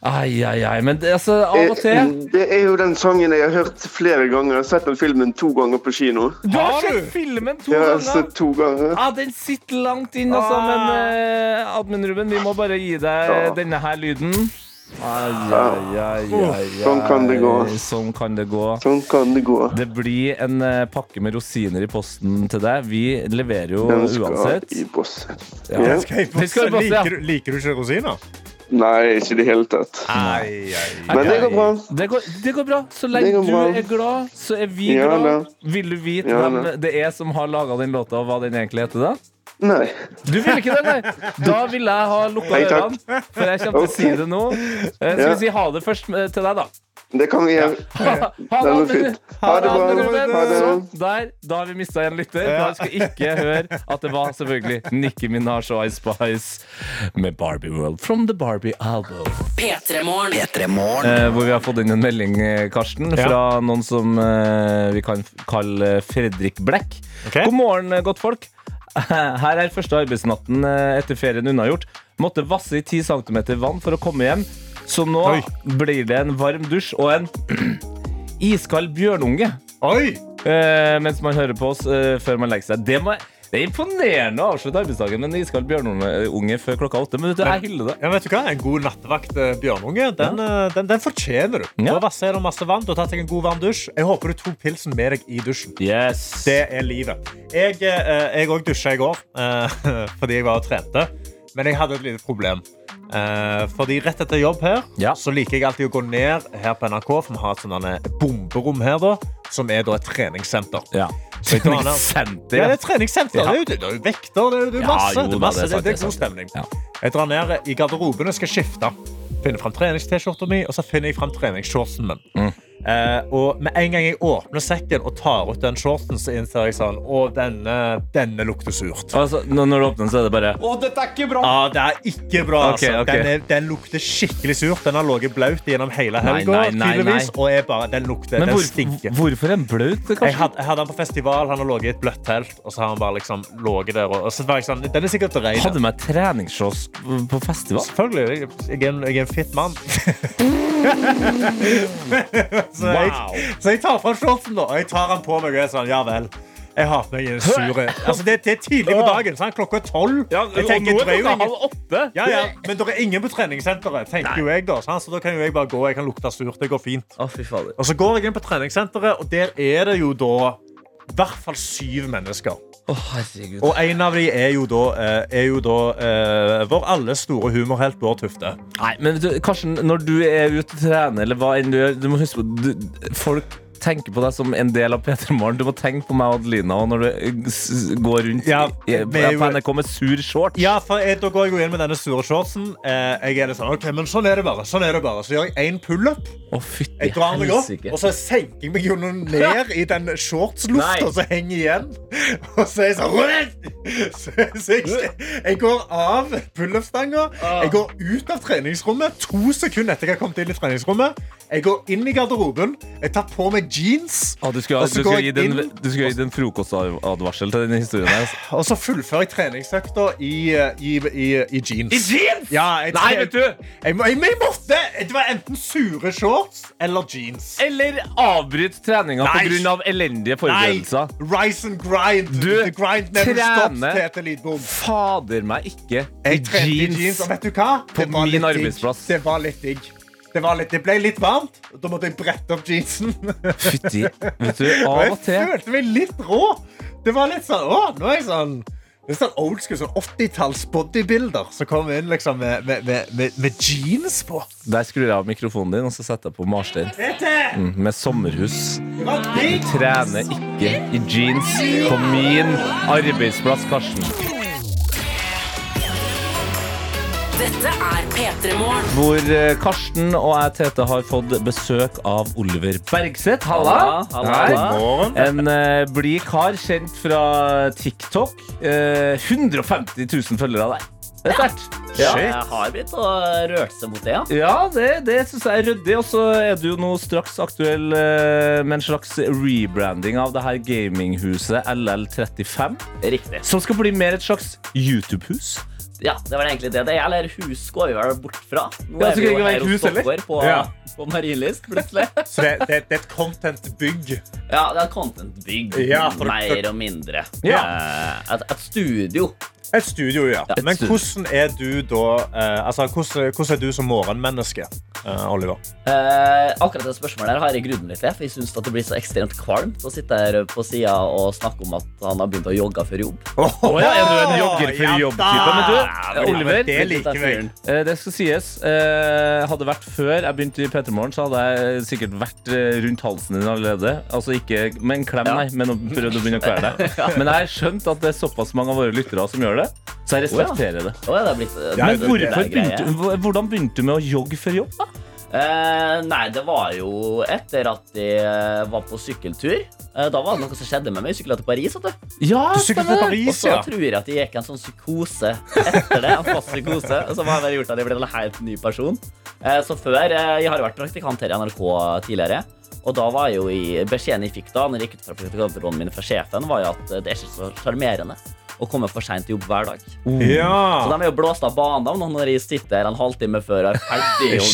Speaker 3: Ai, ai, ai. Men det, altså, av og til
Speaker 7: Eh, Det er jo den sangen jeg har hørt flere ganger. Jeg har sett den filmen to ganger på kino.
Speaker 3: Du har sett filmen to
Speaker 7: Jeg har
Speaker 3: ganger!
Speaker 7: sett to ganger.
Speaker 3: Ah, Den sitter langt inn, altså.
Speaker 4: Ah.
Speaker 3: Men eh, admin Ruben, vi må bare gi deg
Speaker 7: Ja.
Speaker 3: denne her lyden. Ai, ai, ai, ai, ai.
Speaker 7: Sånn kan det gå.
Speaker 3: Sånn kan det gå.
Speaker 7: Sånn kan det gå.
Speaker 3: Det blir en eh, pakke med rosiner i posten til deg. Vi leverer jo
Speaker 7: Den skal
Speaker 3: uansett.
Speaker 7: i.
Speaker 3: Ja.
Speaker 7: Den
Speaker 4: Skal
Speaker 3: i posten. ja.
Speaker 4: liker, du- liker du ikke rosiner?
Speaker 7: Nei, ikke i det hele tatt.
Speaker 4: Ai, ai,
Speaker 7: Men det går bra.
Speaker 3: Det går, det går bra. Så lenge du er glad, så er vi
Speaker 7: Ja,
Speaker 3: glad.
Speaker 7: da.
Speaker 3: Vil du vite
Speaker 7: Ja,
Speaker 3: hvem
Speaker 7: da.
Speaker 3: det er som har laga den låta, og hva den egentlig heter? da?
Speaker 7: Nei.
Speaker 3: Du vil ikke det, nei? Da vil jeg ha lukka ørene, for jeg kommer til å si det nå. Eh, Skal
Speaker 7: Ja.
Speaker 3: vi si ha det først eh, til deg, da?
Speaker 7: Det kan vi gjøre.
Speaker 3: Ha
Speaker 7: Det
Speaker 3: det.
Speaker 7: Ha det bra.
Speaker 3: Ruben.
Speaker 7: Ha det.
Speaker 3: Så, der, da har vi mista en lytter. Da skal ikke høre at det var selvfølgelig Nicki Minaj og Ice Spice med Barbie World from the Barbie album.
Speaker 2: P3 Morgen.
Speaker 1: P3 Morgen.
Speaker 3: Eh, hvor vi har fått inn en melding, eh, Karsten,
Speaker 4: Ja.
Speaker 3: fra noen som eh, vi kan kalle Fredrik Black.
Speaker 4: Okay.
Speaker 3: God morgen, godt godtfolk. *laughs* Her er første arbeidsnatten eh, etter ferien unnagjort. Måtte vasse i 10 cm vann for å komme hjem. Så nå
Speaker 4: Oi.
Speaker 3: blir det en varm dusj og en *clears throat* iskald bjørnunge
Speaker 4: Oi!
Speaker 3: eh, mens man hører på oss eh, før man legger seg. Det, må, det er imponerende å avslutte arbeidsdagen med en iskald bjørnunge før klokka åtte. Men vet du, jeg hyller det.
Speaker 4: Ja, vet du hva? En god nattevakt eh, bjørnunge, den, ja. den, den fortjener du.
Speaker 3: Ja.
Speaker 4: Du har jeg deg masse vann, du har tatt deg en god varm dusj. Jeg håper du tok pilsen med deg i dusjen.
Speaker 3: Yes.
Speaker 4: Det er livet. Jeg eh, òg dusja i går eh, *laughs* fordi jeg var og trente. Men jeg hadde et lite problem. Eh, fordi rett etter jobb her
Speaker 3: Ja.
Speaker 4: så liker jeg alltid å gå ned her på NRK, for vi har et sånt bomberom her, da, som er da et treningssenter.
Speaker 3: Ja. Treningssenter,
Speaker 4: Ja, det er treningssenter.
Speaker 3: Ja.
Speaker 4: Det er jo, det er jo vekter, det er jo det er
Speaker 3: Ja,
Speaker 4: masse.
Speaker 3: jo
Speaker 4: det, er masse.
Speaker 3: det er
Speaker 4: Det, er god stemning.
Speaker 3: Ja.
Speaker 4: Jeg drar ned i garderoben og skal skifte. Finner fram trenings-T-skjorta mi, og så finner jeg fram treningsshortsen min.
Speaker 3: Mm.
Speaker 4: Eh, og med en gang jeg åpner sekken og tar ut den shortsen, så innser jeg sånn Å, denne, denne lukter surt.
Speaker 3: Altså, når du åpner den, så er det bare
Speaker 4: Ja, det er ikke bra.
Speaker 3: Okay,
Speaker 4: altså.
Speaker 3: okay.
Speaker 4: Den, er, den lukter skikkelig surt. Den har ligget blaut gjennom hele helga, tydeligvis. Og er bare, den lukter,
Speaker 3: Men
Speaker 4: den stinker.
Speaker 3: hvorfor en blaut?
Speaker 4: Jeg hadde, jeg hadde den på festival, han har ligget i et bløtt telt. Og så har han bare liksom ligget der. Og, og så var jeg sånn, den er sikkert ren.
Speaker 3: Hadde du med treningsshorts på festival.
Speaker 4: Selvfølgelig. Jeg, er en, jeg er en fit mann. *laughs* *laughs* så, jeg, så jeg tar fra shortsen, da, og jeg tar han på meg og er sånn, ja vel. Jeg har på meg en sure *laughs* altså, det, det er tidlig på dagen. Sant? Klokka er tolv. Jeg tenker, det er klokka halv
Speaker 3: åtte.
Speaker 4: ja, ja, men det er ingen på treningssenteret, tenker jo jeg da. Sant? Så da kan jo jeg bare gå. Jeg kan lukte surt. Det går fint.
Speaker 3: Oh, fy.
Speaker 4: Og så går jeg inn på treningssenteret, og der er det jo da i hvert fall syv mennesker.
Speaker 3: Herregud.
Speaker 4: Og en av de er jo da, eh, er jo da uh, vår alles store humorhelt Bård Tufte.
Speaker 3: Nei, men du, Karsten, når du er ute og trener, eller hva enn du gjør, du må huske på du, Folk tenker på deg som en del av P3 Morgen. Du må tenke på meg og Adelina og når du eh, går rundt
Speaker 4: Ja,
Speaker 3: i,
Speaker 4: er
Speaker 3: på NRK med sur shorts.
Speaker 4: Ja, for jeg, Da går jeg jo inn med denne sure shortsen. Eh, jeg er litt sånn, ok, men sånn er det bare. sånn er det bare Så gjør jeg én pullup.
Speaker 3: Fytti
Speaker 4: Jeg drar meg opp, og så senker jeg meg jo ned i den shortslufta som henger igjen. Og så er jeg sånn Så, så jeg, jeg går av pullupstanga. Jeg går ut av treningsrommet to sekunder etter jeg har kommet inn i treningsrommet. Jeg går inn i garderoben. Jeg tar på meg jeans.
Speaker 3: Du skulle,
Speaker 4: Og så
Speaker 3: du skulle, gi den,
Speaker 4: inn-
Speaker 3: du skulle gi den frokostadvarsel til denne historien. her. *laughs*
Speaker 4: Og så fullfører jeg treningsøkta i, i, i, i jeans.
Speaker 3: I jeans?
Speaker 4: Ja, jeg,
Speaker 3: Nei, vet du!
Speaker 4: Jeg, jeg, jeg måtte! Det var enten sure shorts eller jeans.
Speaker 3: Eller avbryt treninga
Speaker 4: Nei.
Speaker 3: pga. elendige forberedelser.
Speaker 4: Rise and grind.
Speaker 3: Du
Speaker 4: The grind never
Speaker 3: trener- Fader meg ikke i
Speaker 4: jeans,
Speaker 3: jeans.
Speaker 4: og vet du hva?
Speaker 3: på min
Speaker 4: digg.
Speaker 3: arbeidsplass.
Speaker 4: Det var litt digg. Det, var litt, det ble litt varmt, og da måtte jeg brette opp jeansen.
Speaker 3: Fytti. Vet du, *laughs* av og til Jeg
Speaker 4: følte meg litt rå. Det var litt sånn, å, nå er jeg sånn det er sånn old school, sånn 80-talls bodybuilder som kommer inn liksom, med, med, med, med, jeans på.
Speaker 3: Der skrur jeg av mikrofonen din, og så setter jeg på Marstein. Mm, med sommerhus.
Speaker 4: Du.
Speaker 3: Trener ikke i jeans på min arbeidsplass, Karsten.
Speaker 2: Dette er P3 Morgen.
Speaker 3: Hvor eh, Karsten og jeg, Tete, har fått besøk av Oliver Bergseth. Halla!
Speaker 9: Halla,
Speaker 3: halla.
Speaker 9: halla.
Speaker 4: Morgen.
Speaker 3: En uh, blid kar kjent fra TikTok. Eh, 150 000 følgere av deg. Det er sterkt.
Speaker 9: Ja, jeg har begynt å røre seg mot det, ja.
Speaker 3: Ja, det, det syns jeg er ryddig. Og så er du jo nå straks aktuell eh, med en slags rebranding av det her gaminghuset LL35.
Speaker 9: Riktig.
Speaker 3: Som skal bli mer et slags YouTube-hus.
Speaker 9: Ja, det var egentlig det. det eller hus går vi vel bort fra. Nå er vi jo her hos dere på,
Speaker 4: Ja.
Speaker 9: på Marienlyst, plutselig. *laughs*
Speaker 4: Så det, det, det er et content-bygg.
Speaker 9: Ja, det er et content-bygg.
Speaker 4: Ja,
Speaker 9: mer og mindre.
Speaker 3: Ja.
Speaker 9: Eh, Et, et studio.
Speaker 4: Et studio, ja.
Speaker 9: Ja, et
Speaker 4: Men
Speaker 3: studio.
Speaker 4: hvordan er du da eh, Altså, hvordan, hvordan er du som morgenmenneske, eh, Oliver?
Speaker 9: Eh, akkurat det spørsmålet her har jeg grudd meg litt til. For jeg syns det blir så ekstremt kvalmt å sitte her på sida og snakke om at han har begynt å jogge før jobb.
Speaker 3: Å ja, er du en jogger
Speaker 4: Ja
Speaker 3: jobb-type? Men du,
Speaker 4: Ja,
Speaker 3: Oliver,
Speaker 4: men det liker vi.
Speaker 3: Eh, Det skal sies. Eh, hadde vært før jeg begynte i P3 Morgen, så hadde jeg sikkert vært eh, rundt halsen din allerede. Altså ikke med en klem,
Speaker 9: Ja.
Speaker 3: nei, men prøvd å begynne å kvele deg. *laughs* Men jeg har skjønt at det er såpass mange av våre lyttere som gjør det, så jeg respekterer det.
Speaker 9: Oh, ja, det blitt,
Speaker 4: Ja,
Speaker 3: Men
Speaker 4: det-
Speaker 3: hvorfor
Speaker 9: det
Speaker 3: begynte, hvordan begynte du med å jogge før jobb? da?
Speaker 9: Eh, nei, det var jo etter at jeg eh, var på sykkeltur. Eh, da var det noe som skjedde med meg. Jeg sykla til Paris. vet du.
Speaker 3: Ja,
Speaker 4: til
Speaker 9: Og så
Speaker 4: ja.
Speaker 9: tror jeg at jeg gikk en sånn psykose etter det. En fast psykose Som har gjort at jeg ble en helt ny person. Eh, så før eh, Jeg har jo vært praktikant her i NRK tidligere. Og da var jo i beskjeden jeg fikk da Når jeg gikk ut fra praktikantrollen min fra sjefen, var jo at det er ikke så sjarmerende å komme for seint til jobb hver dag. Så
Speaker 4: Ja.
Speaker 9: de er jo blåst av banen da, når jeg sitter her en halvtime før og er ferdig. *laughs*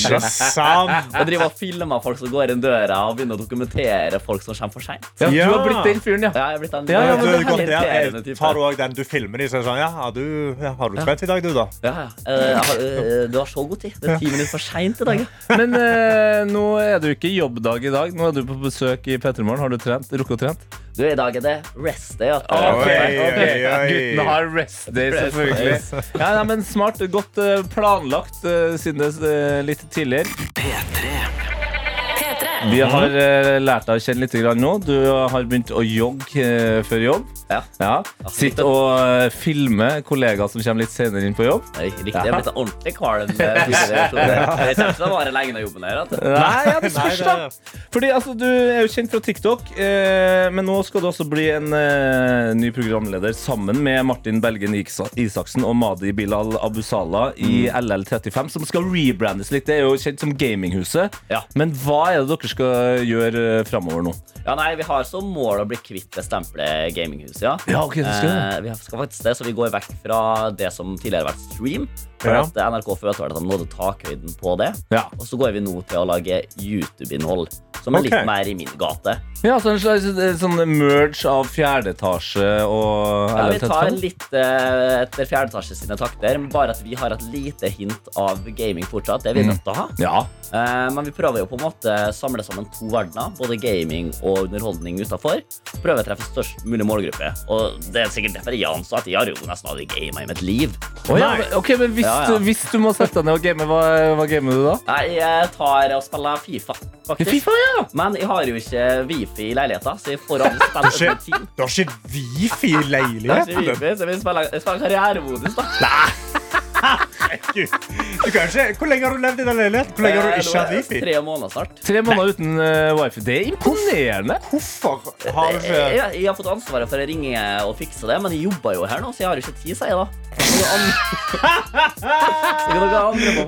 Speaker 9: Og, driver og filmer folk som går inn døra, og begynner å dokumentere folk som kommer for seint.
Speaker 3: Ja,
Speaker 4: Ja.
Speaker 3: Du har blitt den fyren, ja.
Speaker 9: Ja, jeg er blitt den,
Speaker 3: Ja, ja, men
Speaker 4: Du,
Speaker 3: det er
Speaker 4: godt, ja,
Speaker 9: irriterende
Speaker 4: eh, tar du også den du filmer i, så sånn Ja, har du, ja, har du trent i dag, du, da?
Speaker 9: Ja, ja. Uh, har, uh, du har så god tid. Det er ti minutter for seint i dag. ja. *laughs*
Speaker 3: Men eh, nå er du ikke jobbdag i dag. Nå er du på besøk i P3 Morgen. Har du trent? Rukket å trent?
Speaker 9: Du, I dag er det rest day. Okay.
Speaker 3: Okay, Ok,
Speaker 4: Oi,
Speaker 3: ok.
Speaker 4: oi, oi.
Speaker 3: Guttene har rest day, selvfølgelig. *laughs* Ja, nei, men Smart. Godt eh, planlagt eh, siden det er litt tidligere.
Speaker 2: P3.
Speaker 3: Vi har eh, lært deg å kjenne litt nå. Du har begynt å jogge eh, før jobb.
Speaker 9: Ja.
Speaker 3: Ja. Sitte og eh, filme kollegaer som kommer litt senere inn på jobb.
Speaker 9: Nei, Riktig, jeg er så ordentlig kvalm. eh. *laughs* Jeg kommer ikke til å vare lenge når jobben her.
Speaker 3: Nei, ja, det spørs,
Speaker 4: det-
Speaker 3: da. Fordi altså, Du er jo kjent fra TikTok, eh, men nå skal du også bli en eh, ny programleder sammen med Martin Belgen Isaksen og Madi Bilal Abusala i LL35, som skal rebrandes litt. Det er jo kjent som Gaminghuset.
Speaker 9: Ja.
Speaker 3: Men hva er det dere skal gjøre framover nå?
Speaker 9: Ja, nei, Vi har som mål å bli kvitt det stempelet gaminghuset. Ja.
Speaker 3: Ja, okay,
Speaker 9: Eh, vi skal faktisk det, så vi går vekk fra det som tidligere har vært stream. For
Speaker 4: Ja.
Speaker 9: at NRK følte at de nådde takhøyden på det.
Speaker 3: Ja.
Speaker 9: Og så går vi nå til å lage YouTube-innhold, som er
Speaker 4: okay.
Speaker 9: litt mer i min gate.
Speaker 3: Ja, så En slags eh, sånn merge av fjerde etasje og
Speaker 9: Ja, vi tar litt uh, etter fjerde etasje sine takter, bare at vi har et lite hint av gaming fortsatt. Det er vi nødt til å ha.
Speaker 3: Ja.
Speaker 9: Uh, men vi prøver jo på en måte samle sammen to verdener, både gaming og underholdning utafor. Prøver å treffe størst mulig målgruppe. Og det er sikkert derfor Jan sa at jeg har jo nesten aldri gama i mitt liv.
Speaker 3: Oh, ja, men- ok, men hvis,
Speaker 9: Ja, ja.
Speaker 3: hvis du må sette deg ned og game, hva, hva gamer du da?
Speaker 9: Nei, jeg tar og spiller Fifa, faktisk.
Speaker 3: Fifa, ja! Ja.
Speaker 9: Men jeg har jo ikke wifi i leiligheten, så jeg får
Speaker 4: har
Speaker 9: spilt
Speaker 4: ikke,
Speaker 9: Team.
Speaker 4: du har ikke wifi i
Speaker 9: Jeg har ikke
Speaker 4: leiligheten
Speaker 9: wifi, så jeg spiller, jeg spiller karrieremodus, da.
Speaker 4: Gud. Du kan ikke, hvor lenge har du levd i den leiligheten? Hvor lenge har du
Speaker 9: Eh,
Speaker 4: ikke hatt wifi?
Speaker 9: Tre måneder snart.
Speaker 3: Tre måneder uten uh, wifi. Det er imponerende.
Speaker 4: Hvorfor har du ikke
Speaker 9: Jeg, jeg har fått ansvaret for å ringe og fikse det, men jeg jobber jo her nå, så jeg har jo ikke tid, sier jeg da.
Speaker 4: Det er *laughs*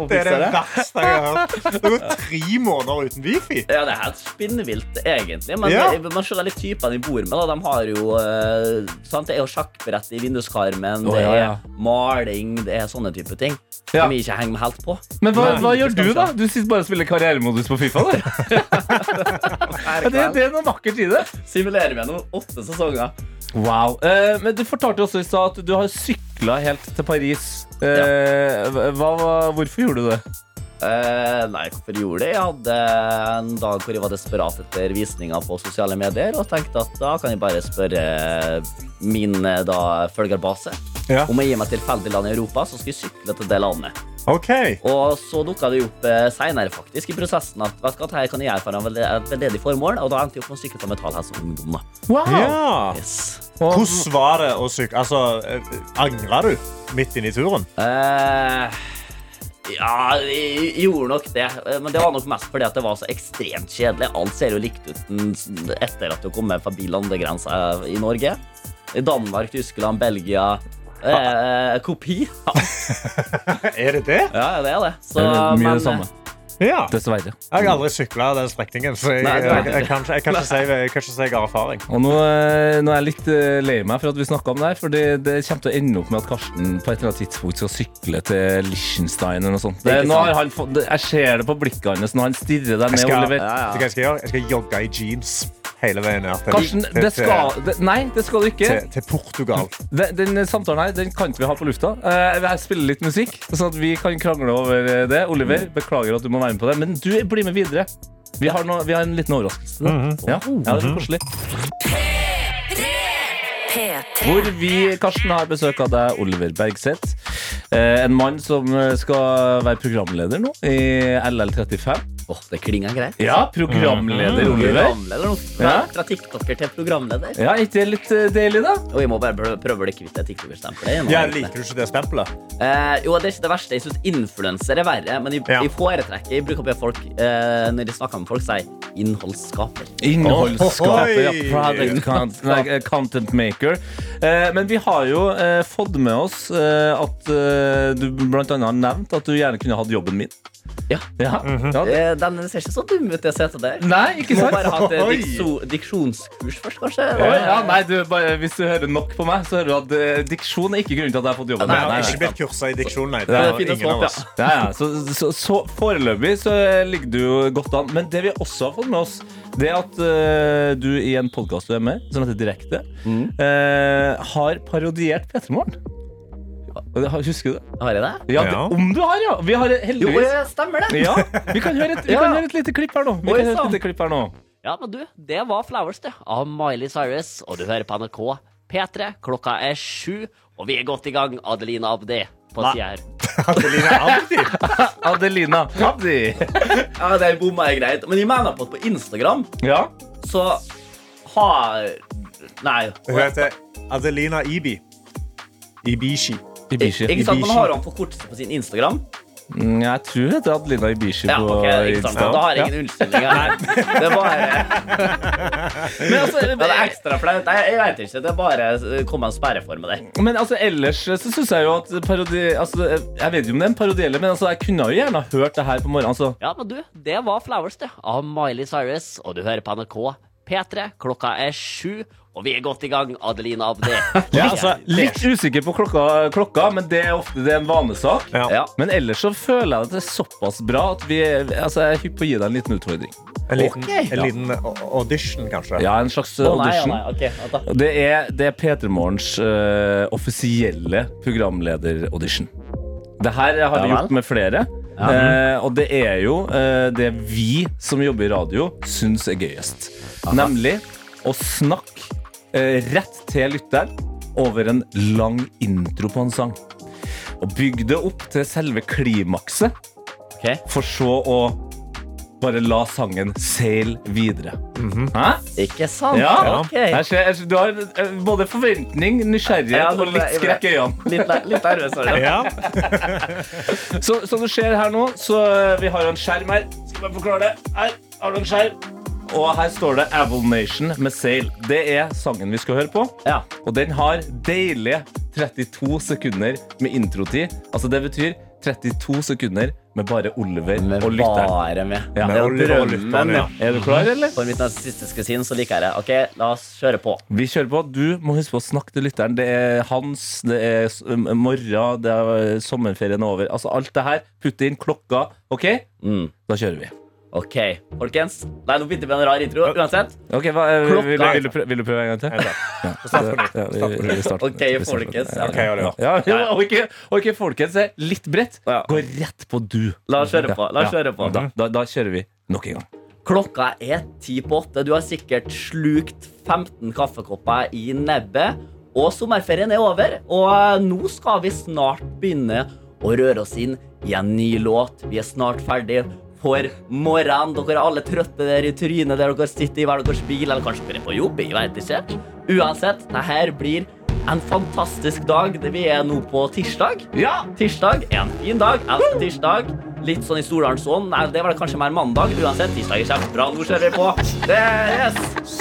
Speaker 4: det verste jeg har hørt. Det har gått tre måneder uten wifi.
Speaker 9: Ja, det er helt spinnvilt, egentlig. Men
Speaker 4: Ja.
Speaker 9: det- man skjønner litt typene de bor med. Da. De har jo eh, sant? Det er jo sjakkbrett i vinduskarmen, det
Speaker 3: ja,
Speaker 9: er maling, det er sånne type ting.
Speaker 3: Ja.
Speaker 9: Som vi ikke henger med helt på.
Speaker 3: Men hva, hva gjør du, da? Du sitter bare og spiller karrieremodus på Fifa. Der. *laughs* Ja, det, det er noe vakkert i det.
Speaker 9: Simulerer vi gjennom åtte sesonger.
Speaker 3: Wow. Eh, men du fortalte også i stad at du har sykla helt til Paris. Eh, hva- hvorfor gjorde du det?
Speaker 9: Eh, nei, hvorfor gjorde det? Jeg hadde en dag hvor jeg var desperat etter visninger på sosiale medier, og tenkte at da kan jeg bare spørre min eh, da, følgerbase
Speaker 4: Ja.
Speaker 9: om å gi meg tilfeldig land i Europa, så skal jeg sykle til det landet.
Speaker 4: Okay.
Speaker 9: Og så dukka det opp eh, seinere faktisk i prosessen at vet du hva, dette kan jeg gjøre for en et veldedig formål, og da endte jeg opp med å sykle til Metallhelse Ungdom. da.
Speaker 3: Wow.
Speaker 4: Ja.
Speaker 9: Yes.
Speaker 4: Hvordan var det å sykle? Altså, eh, angra du midt inne i turen?
Speaker 9: Eh, ja, jeg jeg gjorde nok det. Eh, Men det var nok mest fordi at det var så ekstremt kjedelig. Alt ser jo likt ut etter at du kommer forbi landegrensa i Norge. I Danmark, Tyskland, Belgia. Eh, kopi. *laughs*
Speaker 4: Er det det?
Speaker 9: Ja, det er det. Så,
Speaker 3: Det er mye
Speaker 9: men,
Speaker 3: det samme.
Speaker 4: Ja.
Speaker 3: Dessverre.
Speaker 4: Jeg har aldri sykla den strekningen, så jeg,
Speaker 9: Nei,
Speaker 4: jeg, jeg, kan, jeg, kan ikke si, jeg kan ikke si jeg har erfaring.
Speaker 3: Og nå, eh, nå er jeg litt eh, lei meg for at vi snakka om det her, for det, det kommer til å ende opp med at Karsten på et eller annet tidspunkt skal sykle til Liechtenstein eller noe sånt. Det, nå har han fått, jeg ser det på blikket hans når han stirrer deg ned, Oliver.
Speaker 9: Ja, ja.
Speaker 4: Jeg skal jogge i jeans hele veien ned til,
Speaker 3: Karsten,
Speaker 4: til,
Speaker 3: det skal, det, nei, det skal du ikke.
Speaker 4: til, til Portugal.
Speaker 3: Den, den samtalen her den kan ikke vi ha på lufta. Eh, Jeg spiller litt musikk, sånn at vi kan krangle over eh, det. Oliver, beklager at du må være med på det, men du blir med videre. Vi har, no, vi har en liten overraskelse. ja. ja, det er koselig.
Speaker 2: P3.
Speaker 3: Hvor vi, Karsten, har besøk av deg, Oliver Bergseth. Eh, en mann som skal være programleder nå i LL35.
Speaker 9: Åh, det klinger greit.
Speaker 3: Ja, programleder Oliver.
Speaker 9: Programleder. Fra, fra TikToker til programleder.
Speaker 3: Ja, ikke det litt uh, deilig, da?
Speaker 9: Og jeg må bare prøve å bli kvitt det TikToker-stempelet.
Speaker 4: Ja, liker du ikke det stempelet?
Speaker 9: Uh, jo, det er ikke det verste. Jeg syns influenser er verre. Men jeg,
Speaker 4: Ja.
Speaker 9: jeg foretrekker Jeg bruker å be folk uh, Når de snakker med folk, sier innholdsskaper.
Speaker 3: Innholdsskaper, ja. Product content, like, content maker. Eh, men vi har jo fått med oss at du blant annet har nevnt at du gjerne kunne hatt jobben min.
Speaker 9: Ja.
Speaker 3: Ja, ja.
Speaker 9: Eh, den ser ikke så dum ut, det setet der.
Speaker 3: Nei, ikke sant?
Speaker 9: Må bare ha et eh, diksjonskurs først, kanskje.
Speaker 3: Ja, nei, du, bare, hvis du hører nok på meg, så hører du at uh, diksjon er ikke grunnen til at jeg har fått jobben.
Speaker 9: Nei,
Speaker 4: Jeg
Speaker 3: Nei,
Speaker 4: har
Speaker 3: nei,
Speaker 4: ikke blitt kursa i diksjon, nei.
Speaker 3: Det
Speaker 4: Det
Speaker 3: er
Speaker 4: ingen av oss.
Speaker 3: Ja, ja. Så, så, så foreløpig så ligger du godt an. Men det vi også har fått med oss, det at uh, du i en podkast du er med, som heter Direkte, eh, har parodiert P3 Morgen. Husker du det?
Speaker 9: Har jeg det?
Speaker 3: Ja, det,
Speaker 4: Ja.
Speaker 3: om du har, ja! Vi har
Speaker 9: Jo,
Speaker 3: heldigvis
Speaker 9: eh, stemmer det.
Speaker 3: ja, Vi kan høre et, vi
Speaker 9: Ja.
Speaker 3: kan høre et lite klipp her nå. Vi
Speaker 9: Oi,
Speaker 3: kan høre et
Speaker 9: sann.
Speaker 3: lite klipp her nå.
Speaker 9: Ja, men du, det var Flowers, det. Av Miley Cyrus. Og du hører på NRK P3. Klokka er sju, og vi er godt i gang. Adelina Abdi på
Speaker 4: Nei.
Speaker 9: sida her. *laughs*
Speaker 4: Adelina Abdi.
Speaker 3: Adelina Abdi.
Speaker 9: Ja, det bomma jeg greit. Men jeg mener på at på Instagram
Speaker 3: Ja.
Speaker 9: så har Nei.
Speaker 4: Hun heter Adelina Ibi. Ibishi.
Speaker 3: Ibishi.
Speaker 9: Ikke sant, Man
Speaker 4: har
Speaker 9: har han forkortelse på sin Instagram.
Speaker 3: Mm, Jeg tror det heter Linda Ibishi
Speaker 9: Ja,
Speaker 3: på
Speaker 9: ok, ikke sant?
Speaker 3: Insta.
Speaker 9: Da har jeg
Speaker 3: Ja.
Speaker 9: ingen unnskyldninger. Det er bare
Speaker 3: Men altså,
Speaker 9: Det er ekstra flaut. Jeg vet ikke. Det er bare kom en sperreform med det.
Speaker 3: Men altså, ellers så syns jeg jo at parodi altså, Jeg vet jo om det er en parodielle men altså, jeg kunne jo gjerne hørt det her på morgenen. Altså.
Speaker 9: Ja, men du, det var Flowers, det. Av Miley Cyrus. Og du hører på NRK P3. Klokka er sju, og vi er godt i gang. Adelina Abdi. *laughs*
Speaker 3: Ja, altså, litt usikker på klokka, klokka, men det er ofte det er en vanesak.
Speaker 4: Ja.
Speaker 9: Ja.
Speaker 3: Men ellers så føler jeg at det er såpass bra at vi er, altså, jeg er hypp på å gi deg en liten utfordring.
Speaker 4: En liten,
Speaker 9: okay.
Speaker 4: en liten audition, kanskje.
Speaker 3: Ja, en slags
Speaker 9: oh, nei, ja,
Speaker 3: audition.
Speaker 9: nei, okay.
Speaker 3: Det er, det er P3 Morgens uh, offisielle programleder-audition. Det her har vi
Speaker 9: Ja
Speaker 3: gjort med flere. eh, og det er jo uh, det vi som jobber i radio, syns er gøyest. Nemlig å snakke eh, rett til lytteren over en lang intro på en sang. Og bygge det opp til selve klimakset,
Speaker 9: okay.
Speaker 3: for så å bare la sangen seile videre. Hæ?
Speaker 9: Ikke sant?
Speaker 3: Ja.
Speaker 9: Okay.
Speaker 3: Jeg ser, jeg ser, du har eh, både forventning, nysgjerrighet
Speaker 9: Ja,
Speaker 3: og litt skrekk i øynene. *laughs*
Speaker 9: Litt, litt nervøs. er det.
Speaker 4: Ja. *laughs*
Speaker 3: Så, som du ser her nå, så eh, vi har jo en skjerm her. Skal bare forklare det. Her har du en skjerm. Og her står det Avil Nation med Sail. Det er sangen vi skal høre på.
Speaker 9: Ja.
Speaker 3: Og den har deilige 32 sekunder med introtid. Altså det betyr 32 sekunder med bare Oliver
Speaker 9: Med
Speaker 3: og lytteren.
Speaker 9: bare med.
Speaker 3: Ja.
Speaker 9: med er
Speaker 4: Oliver og lytteren, ja.
Speaker 3: Er du klar, eller?
Speaker 9: For mitt narsissistiske sinn så liker jeg det. Ok, la oss kjøre på.
Speaker 3: Vi kjører på. Du må huske på å snakke til lytteren. Det er hans, det er morgen, det er sommerferien er over. Altså alt det her. Putt inn klokka. OK?
Speaker 9: Mm.
Speaker 3: Da kjører vi.
Speaker 9: Ok, folkens. Nei, nå begynte vi med en rar intro. Uansett.
Speaker 3: Ok, hva, vil,
Speaker 9: Klokka.
Speaker 3: vil, vil, du prøve, vil du prøve en gang til? Ja.
Speaker 4: Start på nytt.
Speaker 3: Ja, vi- vi- vi starter.
Speaker 9: Ok, folkens.
Speaker 3: Ja,
Speaker 4: Ok,
Speaker 3: Ja, ja, ok, ok, folkens. Litt bredt. Gå rett på du.
Speaker 9: La oss kjøre på. La oss kjøre på.
Speaker 3: Da, da, da kjører vi nok en gang.
Speaker 9: Klokka er ti på åtte. Du har sikkert slukt 15 kaffekopper i nebbet. Og sommerferien er over. Og eh, nå skal vi snart begynne å røre oss inn i en ny låt. Vi er snart ferdig for morgenen. Dere er alle trøtte der i trynet der dere sitter i hver deres bil, eller kanskje dere er på jobb. Jeg vet ikke. Uansett, dette blir en fantastisk dag. Det- Vi er nå på tirsdag. Ja, tirsdag er en fin dag. Elsker tirsdag. Litt sånn i Stordalens. Nei, det var det kanskje mer mandag. Uansett, tirsdag er kjempebra. Nå kjører vi på. Det, yes.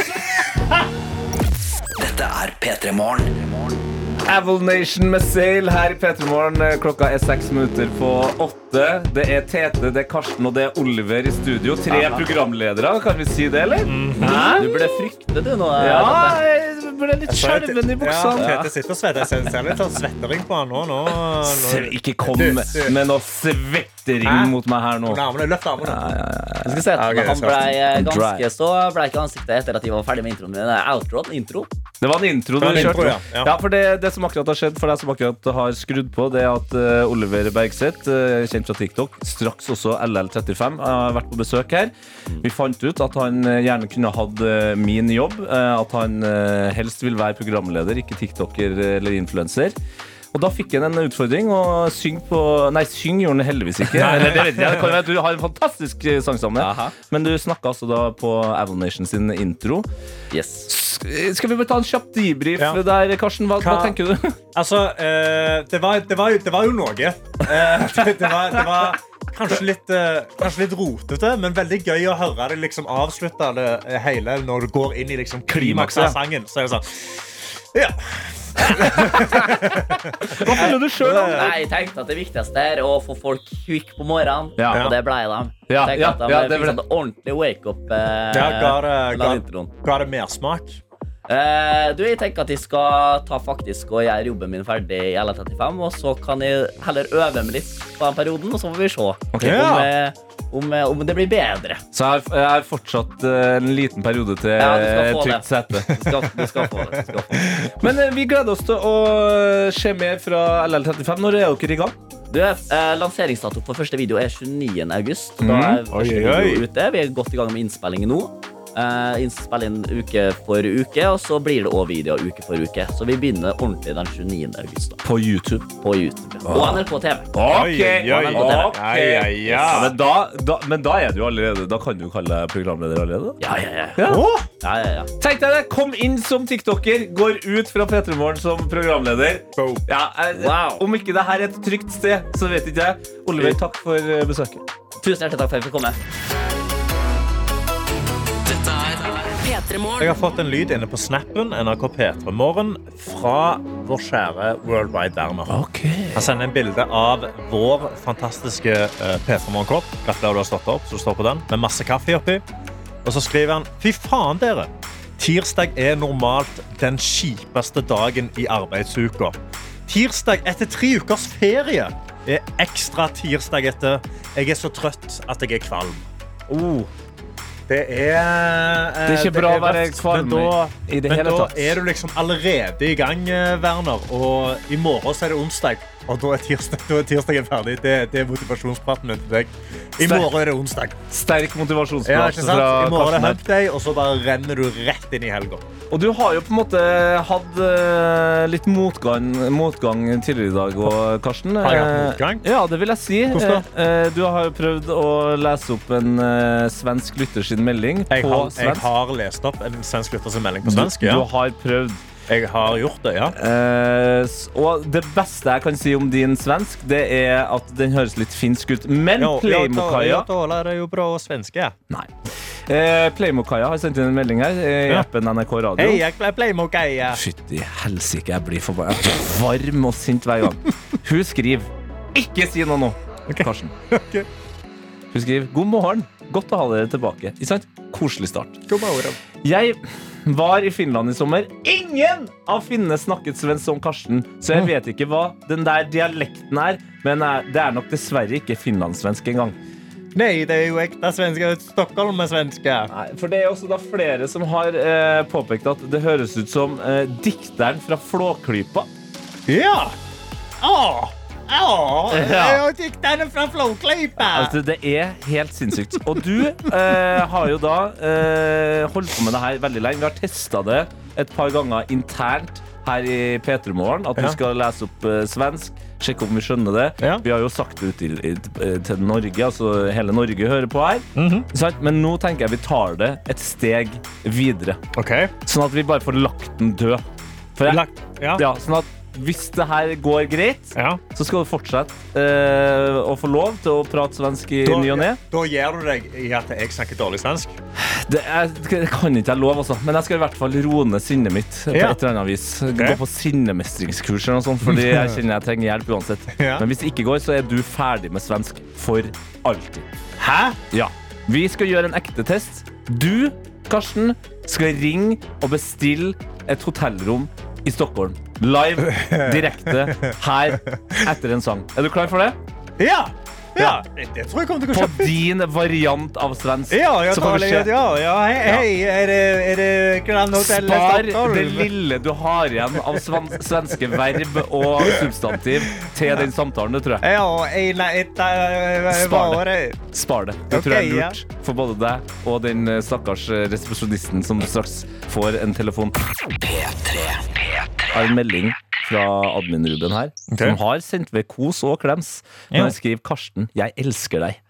Speaker 1: Dette er P3 Morgen.
Speaker 3: Avil Nation med Sail her i P3 Morgen. Klokka er seks minutter på åtte. Det er Tete, det er Karsten og det er Oliver i studio. Tre
Speaker 9: Aha.
Speaker 3: programledere, kan vi si det, eller? Hæ?
Speaker 9: Du ble fryktet, du, nå.
Speaker 3: Ja, jeg ble litt skjelven i
Speaker 4: Ja,
Speaker 3: buksene.
Speaker 4: Tete sitter og svetter. Jeg ser- litt sånn svettering på han nå. nå, nå.
Speaker 3: Ikke kom med noe svettering mot meg her nå.
Speaker 4: Armene, Løft armene.
Speaker 9: Jeg skal si at
Speaker 4: Ja, ok,
Speaker 9: Han ble eh, ganske så ble ikke ansiktet etter at de var ferdig med introen min. Det Outro, intro.
Speaker 3: Det var en intro du kjørte.
Speaker 4: intro,
Speaker 3: Ja.
Speaker 4: ja. Ja.
Speaker 3: for det, det som akkurat har skjedd for deg som akkurat har skrudd på, det er at eh, Oliver Bergseth, eh, kjent fra TikTok, straks også LL35, har vært på besøk her. Vi fant ut at han eh, gjerne kunne hatt eh, min jobb. eh, At han eh, helst vil være programleder, ikke tiktoker eller influenser. Og da fikk han en utfordring å synge på Nei, syng gjorde han heldigvis ikke. *laughs* Eller det vet jeg, det kan være Du har en fantastisk eh, sangstemme.
Speaker 9: Aha.
Speaker 3: Men du snakka altså da på Avil Nation sin intro.
Speaker 9: Yes.
Speaker 3: Skal vi bare ta en kjapp debrief
Speaker 4: Ja.
Speaker 3: der, Karsten? Hva, hva tenker du? *laughs*
Speaker 4: Altså, uh, det, var, det, var, det var jo noe. Uh, *laughs* det, var, det var kanskje litt, eh, kanskje litt rotete, men veldig gøy å høre det liksom avslutte det eh, hele når du går inn i liksom klimakset av sangen. Så er det sånn Ja.
Speaker 3: Hva føler du sjøl?
Speaker 9: Jeg tenkte at det viktigste er å få folk quick på morgenen,
Speaker 3: Ja.
Speaker 9: og det ble de.
Speaker 3: Ja, ja,
Speaker 9: de
Speaker 3: ja, det ble-
Speaker 9: sånn ordentlig wake-up. Eh,
Speaker 4: Ja, ga det, ga, ga det mersmak?
Speaker 9: Eh, du, jeg tenker at jeg skal ta faktisk og gjøre jobben min ferdig i LR35, og så kan jeg heller øve meg litt på den perioden, og så får vi se
Speaker 4: Ja.
Speaker 9: om, eh, om, eh, om det blir bedre.
Speaker 3: Så jeg har, fortsatt en liten periode til
Speaker 9: Ja,
Speaker 3: trygt sete.
Speaker 9: Du skal, du skal få det. Du skal få det. *laughs*
Speaker 3: Men vi gleder oss til å se mer fra LL35. Når er dere i gang?
Speaker 9: Du, eh, Lanseringsdato for første video er 29. august. Da
Speaker 3: Mm.
Speaker 9: er første
Speaker 4: Oi, oi,
Speaker 9: video ute. Vi er godt i gang med innspillingen nå. Uh, Innspilling uke for uke, og så blir det òg video uke for uke. Så vi begynner ordentlig den 29. august da,
Speaker 3: På YouTube.
Speaker 9: på YouTube. Og NRK TV.
Speaker 3: Ok, men, da, da, men da er du allerede Da kan du kalle deg programleder allerede.
Speaker 9: Ja, ja, ja.
Speaker 3: Ja.
Speaker 4: Oh.
Speaker 9: ja, ja, ja.
Speaker 3: Tenk deg det! Kom inn som tiktoker, går ut fra P3 Morgen som programleder. Ja, eh,
Speaker 9: Wow.
Speaker 3: Om ikke det her er et trygt sted, så vet ikke jeg. Oliver, takk for eh, besøket.
Speaker 9: Tusen hjertelig takk for at jeg fikk komme.
Speaker 4: Jeg har fått en lyd inne på snappen NRK P3 Morgen fra vår kjære Worldwide Werner. Han sender en bilde av vår fantastiske uh, P3 Morgen-kopp. Gratulerer, du har stått opp, så du står på den, med masse kaffe oppi. Og så skriver han Fy faen, dere! Tirsdag er normalt den kjipeste dagen i arbeidsuka. Tirsdag etter tre ukers ferie er ekstra tirsdag etter. Jeg er så trøtt at jeg er kvalm. Oh. Det er eh,
Speaker 3: Det er ikke bra å være kvalm
Speaker 4: men
Speaker 3: i det
Speaker 4: men
Speaker 3: hele
Speaker 4: da er du liksom allerede i gang, eh, Werner. Og i morgen så er det onsdag. Og da er, tirsdag, da er tirsdagen ferdig. Det, det er motivasjonspraten min til deg. I morgen er det onsdag.
Speaker 3: Sterk motivasjonsprat
Speaker 4: ja,
Speaker 3: fra
Speaker 4: I morgen er det og så bare renner du rett inn i helga.
Speaker 3: Og du har jo på en måte hatt eh, litt motgang, motgang tidligere i dag òg, Karsten.
Speaker 4: Har jeg hatt
Speaker 3: Eh,
Speaker 4: motgang?
Speaker 3: Ja, det vil jeg si.
Speaker 4: Hvordan
Speaker 3: Eh, du har jo prøvd å lese opp en svensk lytter sin melding
Speaker 4: Jeg
Speaker 3: på
Speaker 4: har, jeg har lest opp en svensk lytters melding på svensk.
Speaker 3: Du
Speaker 4: Ja.
Speaker 3: har prøvd.
Speaker 4: Jeg har gjort det, ja.
Speaker 3: Eh, og det beste jeg kan si om din svensk, det er at den høres litt finsk ut. Men
Speaker 4: Ja,
Speaker 3: Playmokaia
Speaker 4: Jeg tåler jo bra svenske.
Speaker 3: Nei. Eh, Playmokaia har sendt inn en melding her eh, i
Speaker 4: Ja.
Speaker 3: appen NRK Radio.
Speaker 4: Hei, jeg er Playmokaia.
Speaker 3: Fytti helsike, jeg blir forbanna. Jeg varm og sint hver gang. Hun skriver Ikke si noe nå, Karsten. *laughs*
Speaker 4: Ok.
Speaker 3: Hun skriver God morgen. Godt å ha dere tilbake. Ikke sant? Koselig start.
Speaker 4: God morgen.
Speaker 3: Jeg var i Finland i sommer. Ingen av finnene snakket svensk som Karsten, så jeg vet ikke hva den der dialekten er. Men eh, det er nok dessverre ikke finlandssvensk engang.
Speaker 4: Nei, det er jo ekte svenske. Stockholm er svenske.
Speaker 3: For det er også da flere som har eh, påpekt at det høres ut som eh, dikteren fra Flåklypa.
Speaker 4: Ja. Åh.
Speaker 3: Ja.
Speaker 4: Jeg fikk den fra Flåklypa.
Speaker 3: Altså, det er helt sinnssykt. Og du eh, har jo da eh, holdt på med det her veldig lenge. Vi har testa det et par ganger internt her i P3 Morgen. At
Speaker 4: Ja.
Speaker 3: vi skal lese opp eh, svensk. Sjekke om vi skjønner det.
Speaker 4: Ja.
Speaker 3: Vi har jo sagt det ut til, til Norge, altså hele Norge hører på her.
Speaker 4: Mm
Speaker 3: -hmm. Men nå tenker jeg vi tar det et steg videre.
Speaker 4: Okay.
Speaker 3: Sånn at vi bare får lagt den død. For jeg,
Speaker 4: Lagt. Ja.
Speaker 3: ja, sånn at hvis det her går greit,
Speaker 4: Ja.
Speaker 3: så skal du fortsette uh, å få lov til å prate svensk i ny og ne.
Speaker 4: da gir du deg i at jeg snakker dårlig svensk.
Speaker 3: Det, er, det kan ikke jeg love, altså. Men jeg skal i hvert fall roe ned sinnet mitt. på
Speaker 4: Ja.
Speaker 3: et eller annet vis Gå på sinnemestringskurs eller noe sånt, fordi *laughs* jeg kjenner jeg trenger hjelp uansett.
Speaker 4: Ja.
Speaker 3: Men hvis det ikke går, så er du ferdig med svensk for alltid.
Speaker 4: Hæ?
Speaker 3: Ja. Vi skal gjøre en ekte test. Du, Karsten, skal ringe og bestille et hotellrom i Stockholm. Live, direkte, her, etter en sang. Er du klar for det?
Speaker 4: Ja. Ja. Det tror jeg kommer til å gå
Speaker 3: På din variant av svensk.
Speaker 4: Ja, jeg
Speaker 3: så
Speaker 4: tar det. Ja, ja. Hei, hei. Er det, er det Grand Hotel
Speaker 3: Spar det lille du har igjen av svenske verb og substantiv til den samtalen, det tror jeg.
Speaker 4: Ja, en, et, uh,
Speaker 3: Spar
Speaker 4: det.
Speaker 3: Spar det. Det tror jeg er lurt for både deg og den eh, stakkars eh, resepsjonisten som straks får en telefon. Jeg har en melding fra admin-Ruben her,
Speaker 4: okay.
Speaker 3: som har sendt ved kos og klems. Når
Speaker 4: Ja.
Speaker 3: han skriver 'Karsten, jeg elsker deg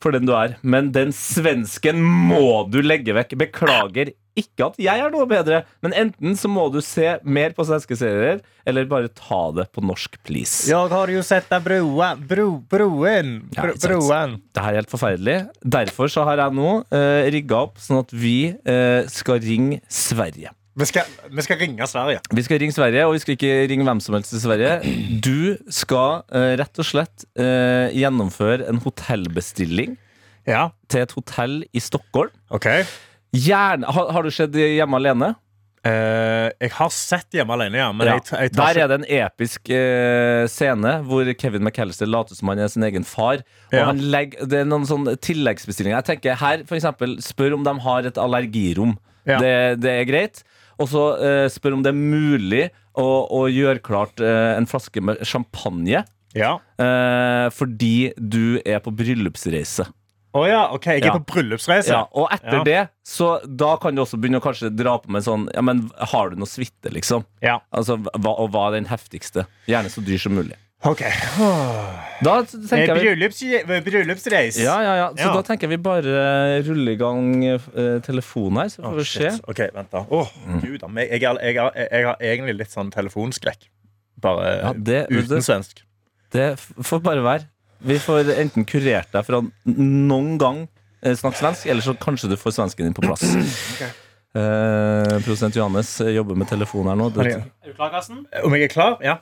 Speaker 3: for den du er', men den svensken må du legge vekk. Beklager. Ikke at jeg er noe bedre, men enten så må du se mer på svenske serier, eller bare ta det på norsk, please.
Speaker 4: Jeg har jo sett deg broa, bro, broen. Bro, broen.
Speaker 3: Det her er helt forferdelig. Derfor så har jeg nå eh, rigga opp sånn at vi eh, skal ringe Sverige.
Speaker 4: Vi skal, vi skal ringe Sverige.
Speaker 3: Vi skal ringe Sverige, og vi skal ikke ringe hvem som helst til Sverige. Du skal uh, rett og slett uh, gjennomføre en hotellbestilling
Speaker 4: Ja,
Speaker 3: til et hotell i Stockholm.
Speaker 4: ok.
Speaker 3: Gjerne, har, har du sett Hjemme alene?
Speaker 4: Uh, jeg har sett Hjemme alene, ja. Men
Speaker 3: Ja.
Speaker 4: jeg, jeg
Speaker 3: Der er det en episk scene hvor Kevin McAllister later som han er sin egen far. Og
Speaker 4: Ja.
Speaker 3: han legger, Det er noen sånne tilleggsbestillinger. Jeg tenker her for eksempel, Spør om de har et allergirom. Det, det er greit. Og så eh, spør om det er mulig å, å gjøre klart eh, en flaske med champagne.
Speaker 4: Ja.
Speaker 3: eh, fordi du er på bryllupsreise.
Speaker 4: Å ja, ok. Jeg er
Speaker 3: Ja.
Speaker 4: på bryllupsreise.
Speaker 3: Ja, og etter
Speaker 4: Ja.
Speaker 3: det, så da kan du også begynne å kanskje dra på med sånn Ja, men har du noe suite, liksom?
Speaker 4: Ja.
Speaker 3: Altså, hva, og hva er den heftigste? Gjerne så dyr som mulig.
Speaker 4: Ok.
Speaker 3: Da tenker jeg vi,
Speaker 4: Bryllups, Bryllupsreis.
Speaker 3: ja, ja, ja. Så
Speaker 4: Ja.
Speaker 3: da tenker jeg vi bare ruller i gang eh, telefonen her, så får
Speaker 4: Å,
Speaker 3: vi se.
Speaker 4: shit. Ok, vent da. Åh, Gud, da. Men jeg, jeg, har- jeg har egentlig litt sånn telefonskrekk. Bare
Speaker 3: Ja, det-
Speaker 4: uten
Speaker 3: det-
Speaker 4: svensk.
Speaker 3: Det får bare være. Vi får enten kurert deg fra noen gang eh, snakke svensk, eller så kanskje du får svensken din på plass. *clears throat* Eh, Produsent Johannes eh, jobber med telefon her nå.
Speaker 4: Du,
Speaker 5: Er du klar, Karsten?
Speaker 4: Om jeg er klar? Ja.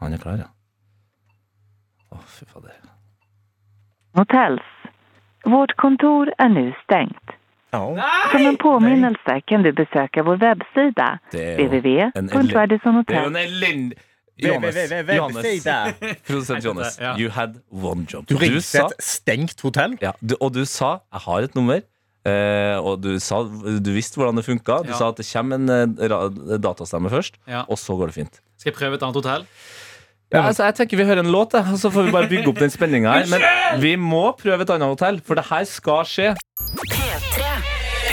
Speaker 3: han er klar, ja. Å, fy fader.
Speaker 10: Hotels. Vårt kontor er nu stengt.
Speaker 4: Ja.
Speaker 10: Som en påminnelse kan du besøke vår webbsida
Speaker 3: Det jo en
Speaker 10: www.radissonhotel.
Speaker 3: Det jo en elendig Johannes, Johannes, *laughs* produsent Johannes,
Speaker 5: Ja.
Speaker 3: you had one job.
Speaker 4: Du ringte
Speaker 3: sa,
Speaker 4: et stengt hotell?
Speaker 3: ja, du, og du sa 'jeg har et nummer', eh, og du, sa, du visste hvordan det funka. Du
Speaker 5: Ja.
Speaker 3: sa at det kommer en eh, datastemme først,
Speaker 5: Ja.
Speaker 3: og så går det fint.
Speaker 5: Skal jeg prøve et annet hotell?
Speaker 3: Ja, altså, jeg tenker Vi hører en låt, og så får vi bare bygge opp den spenninga her. Men vi må prøve et annet hotell, for det her skal skje.
Speaker 8: P3.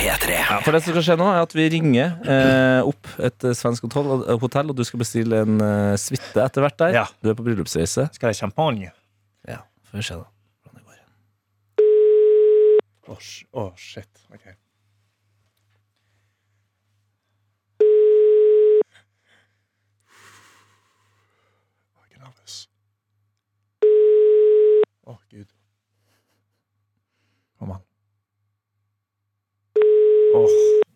Speaker 1: P3.
Speaker 3: Ja, for det som skal skje nå, er at vi ringer eh, opp et eh, svensk hotell, og- hotell, og du skal bestille en eh, suite etter hvert der.
Speaker 4: Ja.
Speaker 3: Du er på bryllupsreise.
Speaker 4: Skal det champagne?
Speaker 3: Ja, får vi se da hvordan det går.
Speaker 4: Å, oh, shit. Ok. Å, Jeg er nervøs. Å, Gud. Kom an. Oh,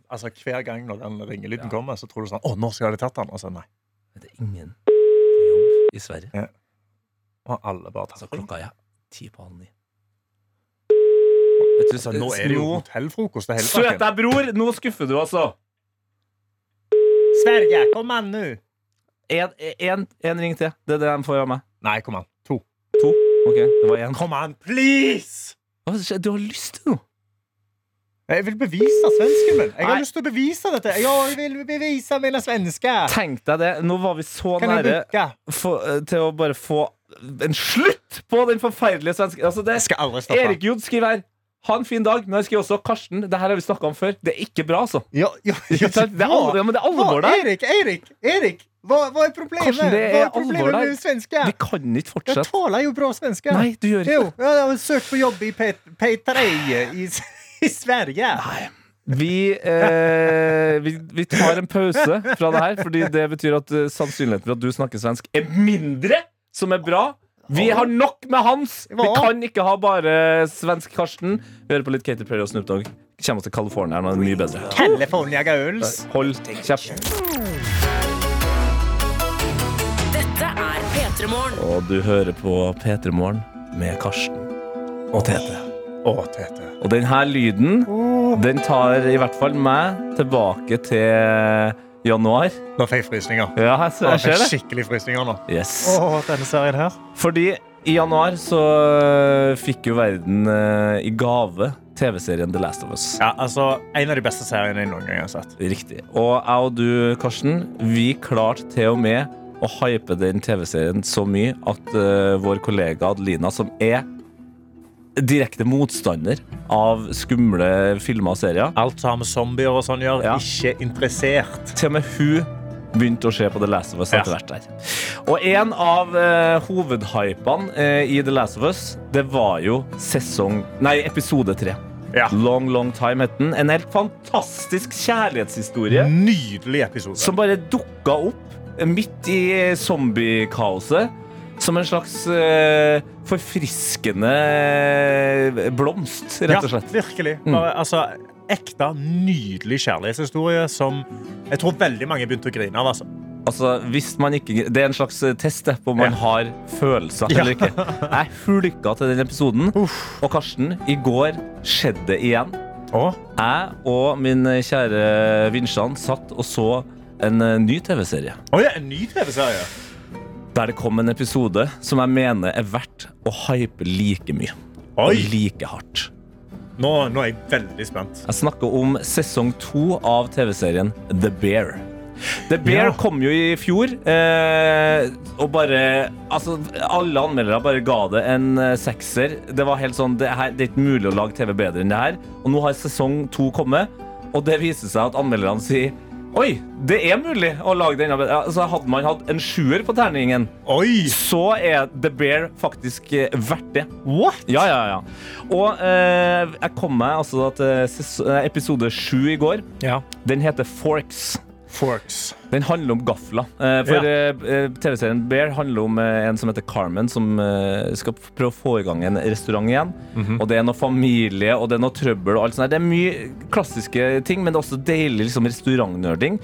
Speaker 4: altså Hver gang når den ringelyden kommer, så tror du sånn Å, nå skal de tatt den. Og så nei.
Speaker 3: Men det er ingen på jobb i Sverige.
Speaker 4: Og alle bare tatt den.
Speaker 3: klokka er ti på halv ni. Vet du,
Speaker 4: Så nå er det jo hotellfrokost. det
Speaker 3: Søt deg, bror! Nå skuffer du, altså.
Speaker 4: Sverige, kom an nå!
Speaker 3: En, en, en ring til. Det er det de får av meg.
Speaker 4: Nei, kom an.
Speaker 3: Ok, det var én.
Speaker 4: Kom an, please!
Speaker 3: Du har lyst til noe?
Speaker 4: Jeg vil bevise svensken min. Jeg har
Speaker 3: Nei.
Speaker 4: lyst til å bevise dette. Jeg vil bevise mine svensker.
Speaker 3: Tenk deg det. Nå var vi så
Speaker 4: Kan
Speaker 3: nære for, eh, til å bare få en slutt på den forferdelige svensken. altså det,
Speaker 4: skal aldri stoppe.
Speaker 3: Erik Jod skriver her Ha en fin dag. Men jeg skriver også Karsten. Det her har vi snakka om før. Det er ikke bra, altså.
Speaker 4: Ja, ja,
Speaker 3: ja? Det er alvor, men det er alvor der.
Speaker 4: Erik, Erik, Erik! Hva, hva er problemet?
Speaker 3: Karsten, det er
Speaker 4: er problemet med svenske?
Speaker 3: Vi kan ikke fortsette.
Speaker 4: Jeg taler jo bra svenske.
Speaker 3: Nei, du gjør ikke det.
Speaker 4: jeg har søkt på jobb i P- P3 i, *laughs* i Sverige.
Speaker 3: Vi, eh, vi, vi tar en pause fra det her, fordi det betyr at uh, sannsynligheten for at du snakker svensk, er mindre, som er bra. Vi har nok med Hans! Vi kan ikke ha bare svensk Karsten. Vi hører på litt Katy Perry og Snoop Dogg. Kommer oss til California det mye bedre.
Speaker 4: California girls.
Speaker 3: Hold kjeft. Og du hører på P3 Morgen med Karsten og Tete.
Speaker 4: Og Tete.
Speaker 3: Og denne lyden, den tar i hvert fall meg tilbake til januar.
Speaker 4: Nå fikk jeg frysninger.
Speaker 3: Ja, jeg, jeg ser det.
Speaker 4: skikkelig frysninger nå.
Speaker 3: Yes.
Speaker 4: Å, denne serien her.
Speaker 3: Fordi i januar så øh, fikk jo verden øh, i gave TV-serien The Last of Us.
Speaker 4: Ja, altså, En av de beste seriene jeg noen gang har sett.
Speaker 3: Riktig. Og jeg og du, Karsten, vi klarte til og med å hype den TV-serien så mye at uh, vår kollega Adelina, som er direkte motstander av skumle filmer og serier,
Speaker 4: Alt som har med zombier og sånn gjør,
Speaker 3: Ja.
Speaker 4: ikke interessert.
Speaker 3: til og med hun begynte å se på The Last of Us etter hvert der. Og en av uh, hovedhypene uh, i The Last of Us, det var jo sesong Nei, episode tre.
Speaker 4: Ja.
Speaker 3: Long Long Time het den. En helt fantastisk kjærlighetshistorie
Speaker 4: Nydelig episode.
Speaker 3: som bare dukka opp midt i zombiekaoset. Som en slags uh, forfriskende eh, blomst, rett og slett.
Speaker 4: Ja, virkelig.
Speaker 3: Mm.
Speaker 4: Altså, ekte, nydelig kjærlighetshistorie som jeg tror veldig mange begynte å grine av. Altså.
Speaker 3: Altså, hvis man ikke, det er en slags test på om man
Speaker 4: Ja.
Speaker 3: har følelser
Speaker 4: Ja.
Speaker 3: eller ikke. Jeg hulka til den episoden. Og Karsten, i går skjedde det igjen.
Speaker 4: Å?
Speaker 3: Jeg og min kjære Vinsjan satt og så en eh, ny TV-serie.
Speaker 4: Oi, en ny TV-serie!
Speaker 3: Der det kom en episode som jeg mener er verdt å hype like mye. Og like hardt.
Speaker 4: Nå, nå er jeg veldig spent.
Speaker 3: Jeg snakker om sesong to av TV-serien The Bear. The Bear
Speaker 4: Ja.
Speaker 3: kom jo i fjor, eh, og bare Altså, alle anmeldere bare ga det en eh, sekser. Det var helt sånn det, her, det er ikke mulig å lage TV bedre enn det her. Og nå har sesong to kommet, og det viser seg at anmelderne sier Oi, det er mulig å lage bedre. Altså, hadde man hatt en sjuer på terningen,
Speaker 4: Oi!
Speaker 3: så er The Bear faktisk eh, verdt det.
Speaker 4: What?
Speaker 3: Ja, ja, ja. Og eh, jeg kom meg altså til ses- eh, episode sju i går.
Speaker 4: Ja.
Speaker 3: Den heter Forks.
Speaker 4: Forks.
Speaker 3: Den handler om gafler. Eh, for
Speaker 4: Ja.
Speaker 3: eh, eh, TV-serien Bear handler om en som heter Carmen, som skal prøve å få i gang en restaurant igjen.
Speaker 4: Mhm.
Speaker 3: Og det er noe familie og det er noe trøbbel. og alt sånt. Det er mye klassiske ting, men det er også deilig liksom, restaurantnerding.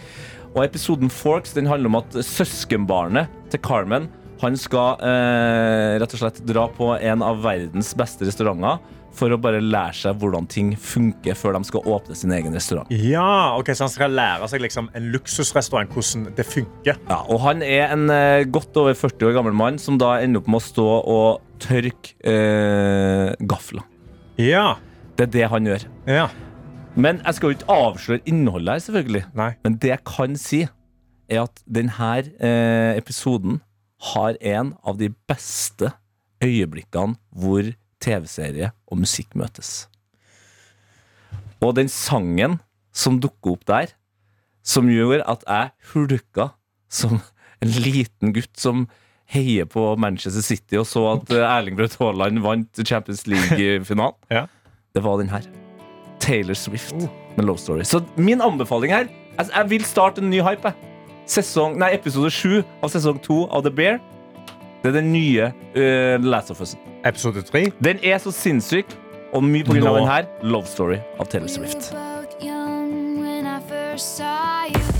Speaker 3: Og episoden Forks den handler om at søskenbarnet til Carmen han skal eh, rett og slett dra på en av verdens beste restauranter for å bare lære seg hvordan ting funker før de skal åpne sin egen restaurant.
Speaker 4: Ja, ok, Så han skal lære seg liksom, en luksusrestaurant, hvordan det funker.
Speaker 3: Ja, og han er en eh, godt over 40 år gammel mann som da ender opp med å stå og tørke eh, gafler.
Speaker 4: Ja.
Speaker 3: Det er det han gjør.
Speaker 4: ja.
Speaker 3: Men jeg skal jo ikke avsløre innholdet her, selvfølgelig.
Speaker 4: Nei.
Speaker 3: Men det jeg kan si, er at denne eh, episoden har en av de beste øyeblikkene hvor TV-serie og musikk møtes. Og den sangen som dukker opp der, som gjorde at jeg hulka som en liten gutt som heier på Manchester City og så at Erling Braut Haaland vant Champions League-finalen,
Speaker 4: Ja.
Speaker 3: det var den her. Taylor Swift med Love Story. Så min anbefaling her altså, Jeg vil starte en ny hype. Sesong, nei, episode sju av sesong to av The Bear. Det er den nye uh, Last of Us.
Speaker 4: Episode 3?
Speaker 3: Den er så sinnssyk, og mye av
Speaker 4: Nå.
Speaker 3: den her. Love Story av Taylor Swift.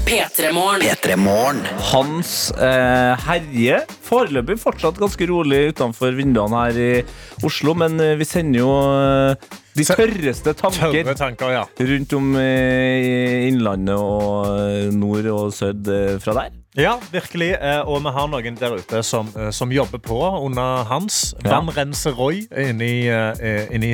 Speaker 2: P3morgen.
Speaker 3: Hans eh, herje foreløpig fortsatt ganske rolig utenfor vinduene her i Oslo, men eh, vi sender jo eh, de tørreste tanker
Speaker 4: Tørre tanker, ja.
Speaker 3: rundt om eh, i Innlandet og nord og eh, fra der.
Speaker 4: Ja, virkelig. Eh, Og vi har noen der ute som, eh, som jobber på under hans.
Speaker 3: Ja.
Speaker 4: Vannrenser Roy inni, eh, inni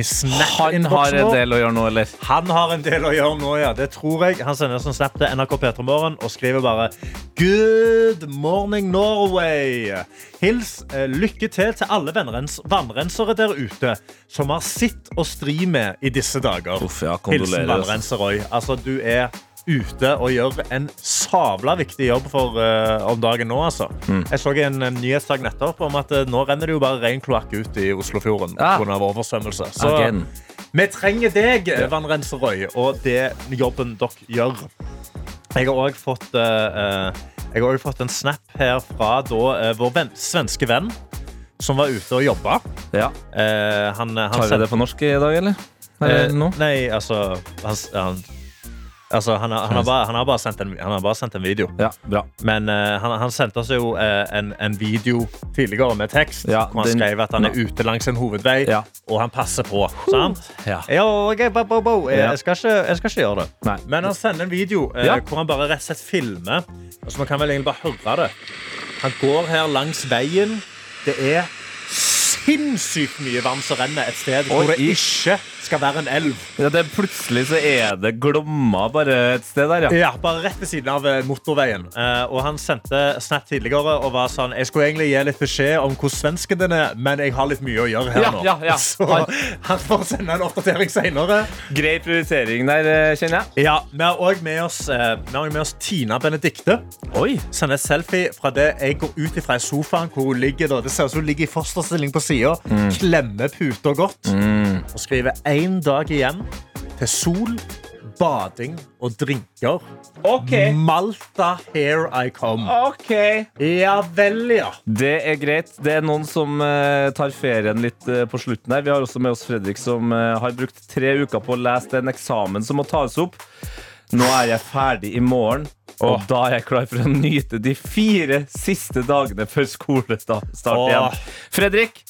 Speaker 3: Han har en del å gjøre nå, eller?
Speaker 4: Han har en del å gjøre nå, ja. Det tror jeg. Han sender oss en snap til NRK P3morgen og skriver bare Good morning, Norway. Hils lykke til til alle vannrens vannrensere der ute som har sitt å stri med i disse dager.
Speaker 3: Uff, ja,
Speaker 4: Hilsen
Speaker 3: kondolerer.
Speaker 4: vannrenser Roy. Altså, du er ute og gjør en sabla viktig jobb for uh, om dagen nå, altså.
Speaker 3: Mm.
Speaker 4: Jeg så en eh, nyhetssak nettopp om at uh, nå renner det jo bare ren kloakk ut i Oslofjorden
Speaker 3: Ja.
Speaker 4: Av oversvømmelse. Så
Speaker 3: Again.
Speaker 4: vi trenger deg, vannrenserøy, og det jobben dere gjør. Jeg har òg fått, uh, fått en snap her fra da, vår venn, svenske venn som var ute og jobba.
Speaker 3: Ja.
Speaker 4: Eh, han, han
Speaker 3: Tar vi det på norsk i dag, eller? Nå?
Speaker 4: Nei, altså Han, han, altså, han, har, han, har bare, han, har en, han har bare sendt en video.
Speaker 3: Ja, bra.
Speaker 4: Men uh, han, han sendte oss jo uh, en, en video tidligere med tekst.
Speaker 3: Ja,
Speaker 4: hvor han
Speaker 3: den-
Speaker 4: skrev at han er ute langs en hovedvei,
Speaker 3: Ja.
Speaker 4: og han passer på. Sant?
Speaker 3: Ja.
Speaker 4: Ja, ok, bo, bo, bo. Jeg, skal ikke, jeg skal ikke gjøre det.
Speaker 3: Nei.
Speaker 4: Men han sender en video
Speaker 3: uh,
Speaker 4: hvor han bare rett og slett filmer. Altså, man kan vel egentlig bare høre det. Han går her langs veien. Det er sinnssykt mye vann som renner et sted hvor det ikke skal være en elv.
Speaker 3: Ja, det, er plutselig så er det Glomma bare et sted der, ja.
Speaker 4: Ja, bare rett ved siden av eh, motorveien. Eh, og han sendte snap tidligere og var sånn Jeg skulle egentlig gi litt beskjed om hvor svensken den er, men jeg har litt mye å gjøre her
Speaker 3: Ja,
Speaker 4: nå.
Speaker 3: ja, ja. *laughs*
Speaker 4: Så han får sende en oppdatering senere.
Speaker 3: Grei prioritering der, eh, kjenner jeg.
Speaker 4: Ja, Vi har òg med, også med oss Tina Benedikte.
Speaker 3: Oi.
Speaker 4: Sender selfie fra det jeg går ut ifra i sofaen, hvor hun ligger. Da. Det ser ut som hun ligger i fosterstilling på sida, klemmer puta godt og skriver én dag igjen til sol, bading og drinker.
Speaker 3: Okay.
Speaker 4: Malta, here I come.
Speaker 3: OK.
Speaker 4: Ja vel, ja.
Speaker 3: Det er greit. Det er noen som uh, tar ferien litt uh, på slutten her. Vi har også med oss Fredrik, som uh, har brukt tre uker på å lese en eksamen som må tas opp. Nå er jeg ferdig i morgen, og
Speaker 4: Åh.
Speaker 3: da er jeg klar for å nyte de fire siste dagene før skolestart igjen. Fredrik,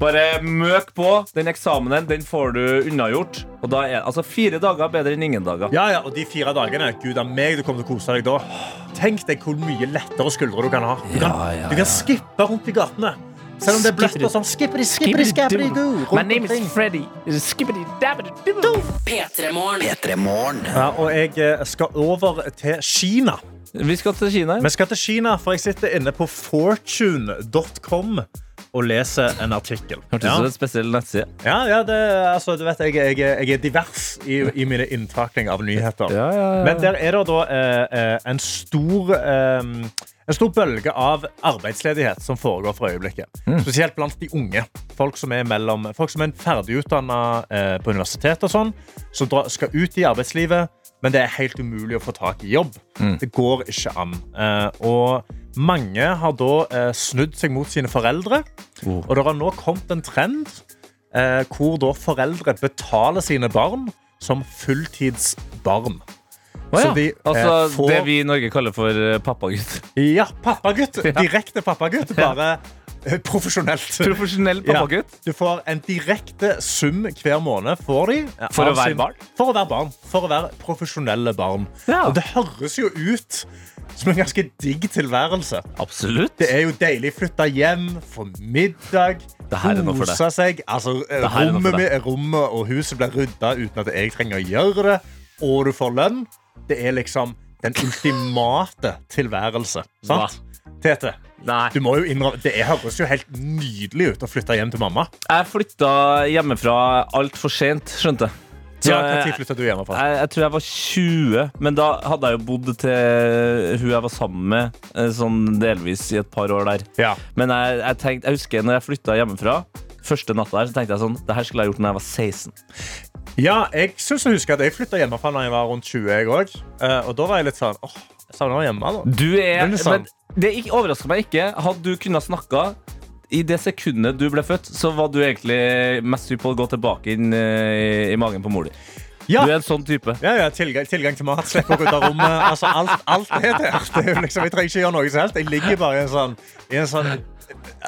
Speaker 3: bare møk på. Den eksamenen den får du unnagjort. Og da er altså fire dager bedre enn ingen dager.
Speaker 4: Ja, ja, og de fire dagene, gud av meg, du kommer til å kose deg da. Tenk deg hvor mye lettere skuldre du kan ha. Du kan,
Speaker 3: Ja, ja,
Speaker 4: du kan skippe rundt i gatene. Selv om det er bløtt og sånn. Skippity, skippity, skippity, go.
Speaker 3: My name is Freddy. Skippity dabbity doo.
Speaker 2: P3morgen.
Speaker 4: Ja, og jeg eh, skal over til Kina.
Speaker 3: Vi skal til Kina.
Speaker 4: Vi skal til Kina, for jeg sitter inne på fortune.com og leser en artikkel.
Speaker 3: Hørtes ut
Speaker 4: Ja.
Speaker 3: som en spesiell nettside.
Speaker 4: Ja, ja det, altså, du vet, jeg, jeg, jeg er divers i, i mine inntakning av nyheter.
Speaker 3: Ja, ja.
Speaker 4: Men der er det da eh, eh, en stor eh, en stor bølge av arbeidsledighet som foregår for øyeblikket. Spesielt blant de unge. Folk som er, mellom, folk som er ferdigutdanna eh, på universitet og sånn, som dra, skal ut i arbeidslivet, men det er helt umulig å få tak i jobb. Det går ikke an. Eh, og mange har da eh, snudd seg mot sine foreldre,
Speaker 3: Oh.
Speaker 4: og det har nå kommet en trend eh, hvor da foreldre betaler sine barn som fulltidsbarn.
Speaker 3: Oh, ja.
Speaker 4: Så de, eh,
Speaker 3: altså
Speaker 4: får-
Speaker 3: det vi i Norge kaller for pappagutt.
Speaker 4: Ja, pappagutt. *laughs* Direkte pappagutt. Bare profesjonelt.
Speaker 3: Profesjonell pappagutt.
Speaker 4: Ja. Du får en direkte sum hver måned får de, eh,
Speaker 3: For å være barn?
Speaker 4: For å være barn. For å være profesjonelle barn.
Speaker 3: Ja.
Speaker 4: Og det høres jo ut som en ganske digg tilværelse.
Speaker 3: Absolutt.
Speaker 4: Det er jo deilig flytte hjem, få middag,
Speaker 3: for
Speaker 4: kose seg. Altså, eh,
Speaker 3: for
Speaker 4: rommet, med, rommet og huset blir rydda uten at jeg trenger å gjøre det, og du får lønn. Det er liksom den ultimate tilværelse. Sant? Tete,
Speaker 3: Nei.
Speaker 4: du må jo innrømme Det høres jo helt nydelig ut å flytte hjem til mamma.
Speaker 3: Jeg flytta hjemmefra altfor sent, skjønte jeg.
Speaker 4: Ja, Når flytta du hjemmefra?
Speaker 3: jeg, jeg tror jeg var 20, men da hadde jeg jo bodd til hun jeg var sammen med, eh, sånn delvis i et par år der.
Speaker 4: Ja.
Speaker 3: Men jeg, jeg, tenkte, jeg husker når jeg flytta hjemmefra, første natta der, så tenkte jeg sånn Det her skulle jeg gjort når jeg var 16.
Speaker 4: Ja, jeg syns jeg husker at jeg flytta hjemmefra da jeg var rundt 20. Jeg også. Eh, og da var jeg litt sånn åh, jeg savner hjemme. da.
Speaker 3: Du er,
Speaker 4: Men det er
Speaker 3: overrasker meg ikke. Hadde du kunnet snakke i det sekundet du ble født, så var du egentlig mest hypp på å gå tilbake inn eh, i, i magen på mor di.
Speaker 4: Ja.
Speaker 3: Du er en sånn type.
Speaker 4: Ja, ja, tilgang, tilgang til mat, slippe å gå ut av rommet. Altså, alt, alt er der. Det er liksom, jeg trenger ikke gjøre noe som helst. Jeg ligger bare i en sånn, i en sånn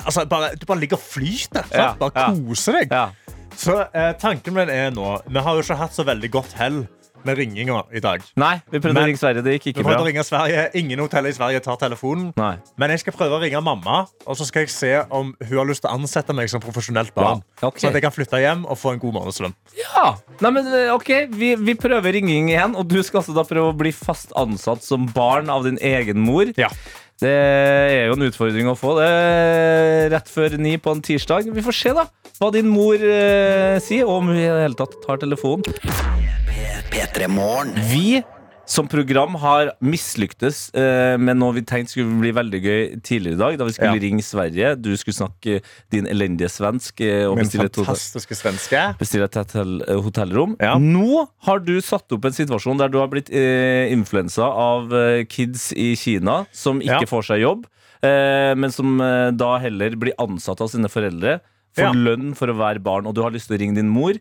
Speaker 4: altså, bare, Du bare ligger og flyter.
Speaker 3: Ja,
Speaker 4: Bare koser deg.
Speaker 3: Ja.
Speaker 4: Så eh, tanken min er nå Vi har jo ikke hatt så veldig godt hell med ringinga i dag.
Speaker 3: Nei, vi prøvde
Speaker 4: Men-
Speaker 3: å ringe Sverige. Det gikk ikke
Speaker 4: prøvde å
Speaker 3: bra.
Speaker 4: ringe Sverige. Ingen hotell i Sverige tar telefonen.
Speaker 3: Nei.
Speaker 4: Men jeg skal prøve å ringe mamma, og så skal jeg se om hun har lyst til å ansette meg som profesjonelt barn.
Speaker 3: Ja, Okay.
Speaker 4: Så at jeg kan flytte hjem og få en god månedslønn.
Speaker 3: Ja, Nei, men eh, ok, vi, vi prøver ringing igjen, og du skal altså da prøve å bli fast ansatt som barn av din egen mor.
Speaker 4: Ja.
Speaker 3: Det er jo en utfordring å få det rett før ni på en tirsdag. Vi får se da hva din mor eh, sier, og om hun i det hele tatt tar telefonen.
Speaker 1: P3
Speaker 3: Vi som program har mislyktes eh, med noe vi tenkte skulle bli veldig gøy tidligere i dag, da vi skulle
Speaker 4: Ja.
Speaker 3: ringe Sverige. Du skulle snakke din elendige svensk eh, og
Speaker 4: Min fantastiske svenske.
Speaker 3: bestille et hotell, eh, hotellrom.
Speaker 4: Ja.
Speaker 3: Nå har du satt opp en situasjon der du har blitt eh, influensa av eh, kids i Kina som ikke
Speaker 4: Ja.
Speaker 3: får seg jobb, eh, men som eh, da heller blir ansatt av sine foreldre. Får
Speaker 4: Ja.
Speaker 3: lønn for å være barn, og du har lyst til å ringe din mor.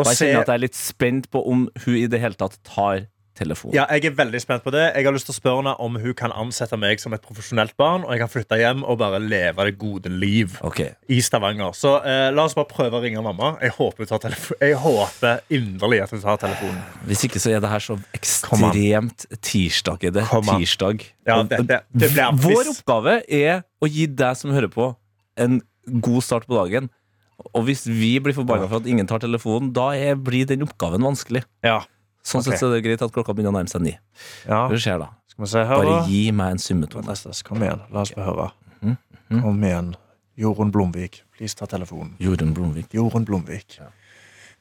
Speaker 3: Og jeg kjenner at jeg er litt spent på om hun i det hele tatt tar telefonen.
Speaker 4: Ja, jeg er veldig spent på det. Jeg har lyst til å spørre henne om hun kan ansette meg som et profesjonelt barn, og jeg kan flytte hjem og bare leve det gode liv
Speaker 3: okay.
Speaker 4: i Stavanger. Så eh, la oss bare prøve å ringe mamma. Jeg håper, hun tar jeg håper inderlig at hun tar telefonen.
Speaker 3: Hvis ikke så er det her så ekstremt tirsdag.
Speaker 4: Er det
Speaker 3: Tirsdag.
Speaker 4: Ja, det- det- det blir-
Speaker 3: Vår oppgave er å gi deg som hører på, en god start på dagen. Og hvis vi blir forbanna for at ingen tar telefonen, da er, blir den oppgaven vanskelig.
Speaker 4: Ja.
Speaker 3: Sånn
Speaker 4: okay.
Speaker 3: sett så er det greit at klokka begynner å nærme seg ni.
Speaker 4: ja.
Speaker 3: Hva skjer da?
Speaker 4: Skal vi se
Speaker 3: Bare gi meg en summetone.
Speaker 4: Kom igjen, la oss få høre.
Speaker 3: Mm mhm.
Speaker 4: Kom igjen. Jorunn Blomvik, please ta telefonen.
Speaker 3: Jorunn Blomvik.
Speaker 4: Jorunn Blomvik.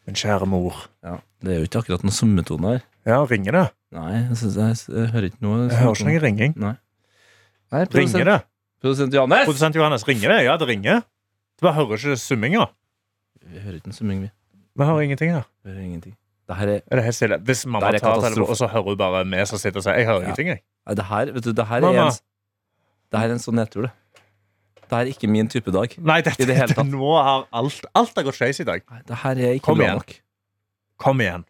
Speaker 4: Min kjære mor.
Speaker 3: Ja. Det er jo ikke akkurat noen summetone her.
Speaker 4: Ja, ringer det?
Speaker 3: Nei, jeg, synes jeg, jeg hører ikke noe.
Speaker 4: Jeg hører ikke noe ringing.
Speaker 3: Nei. Nei,
Speaker 4: Ringer det?
Speaker 3: produsent Johannes!
Speaker 4: Produsent Johannes, ringer det? Ja, det ringer. Du bare hører ikke summinga.
Speaker 3: Vi hører ikke en summing, vi.
Speaker 4: Vi hører ingenting her.
Speaker 3: Vi hører ingenting. Det her er
Speaker 4: Er det helt stille? Hvis mamma tar telefonen, og så hører hun bare meg som sitter og sier Jeg hører
Speaker 3: Ja.
Speaker 4: ingenting, jeg.
Speaker 3: Nei, det her, vet du, det her er en, det her er en sånn nedtur, det. Det her er ikke min type dag.
Speaker 4: Nei, dette,
Speaker 3: det tatt.
Speaker 4: nå har alt Alt har gått skeis i dag.
Speaker 3: Nei, det her er ikke
Speaker 4: Kom
Speaker 3: bra
Speaker 4: igjen.
Speaker 3: nok.
Speaker 4: Kom igjen.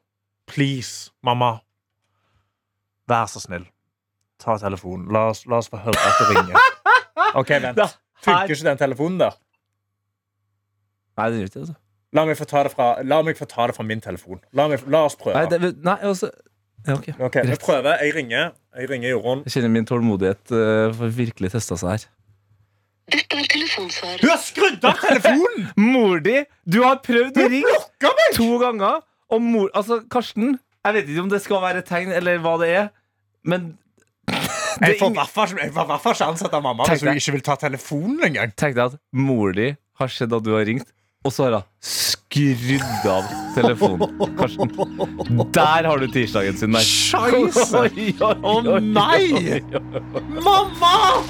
Speaker 4: Please, mamma. Vær så snill. Ta telefonen. La oss, la oss få høre at det ringer. *laughs* OK, vent. Funker ikke den telefonen der?
Speaker 3: Nei, det gjør ikke. Altså.
Speaker 4: La meg få ta det fra, la meg få ta det fra min telefon. La, meg, la oss prøve.
Speaker 3: Nei, det, nei, altså ja, ok.
Speaker 4: Ok, Vi prøver. Jeg ringer. Jeg ringer Jorunn.
Speaker 3: Jeg kjenner min tålmodighet uh, får virkelig testa seg her.
Speaker 4: Dette er telefonsvarer. Du har skrudd av telefonen! *laughs*
Speaker 3: Mor di! Du har prøvd å ringe to ganger. Og mor Altså, Karsten, jeg vet ikke om det skal være et tegn, eller hva det er, men *laughs* det
Speaker 4: Jeg får i
Speaker 3: ingen-
Speaker 4: hvert fall ikke- jeg ansette av mamma hvis hun ikke vil ta telefonen engang.
Speaker 3: Tenk deg at mor di har sett at du har ringt, og så har hun skrudd av telefonen. Karsten, der har du tirsdagen sin der.
Speaker 4: Scheisse! Å, nei! Mamma!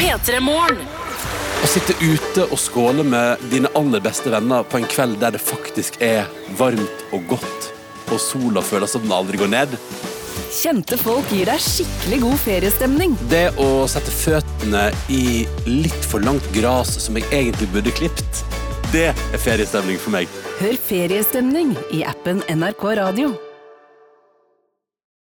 Speaker 2: P3 Morgen.
Speaker 11: Å sitte ute og skåle med dine aller beste venner på en kveld der det faktisk er varmt og godt, og sola føles som den aldri går ned.
Speaker 12: Kjente folk gir deg skikkelig god feriestemning.
Speaker 11: Det å sette føttene i litt for langt gras som jeg egentlig burde klipt, det er feriestemning for meg.
Speaker 12: Hør feriestemning i appen NRK Radio.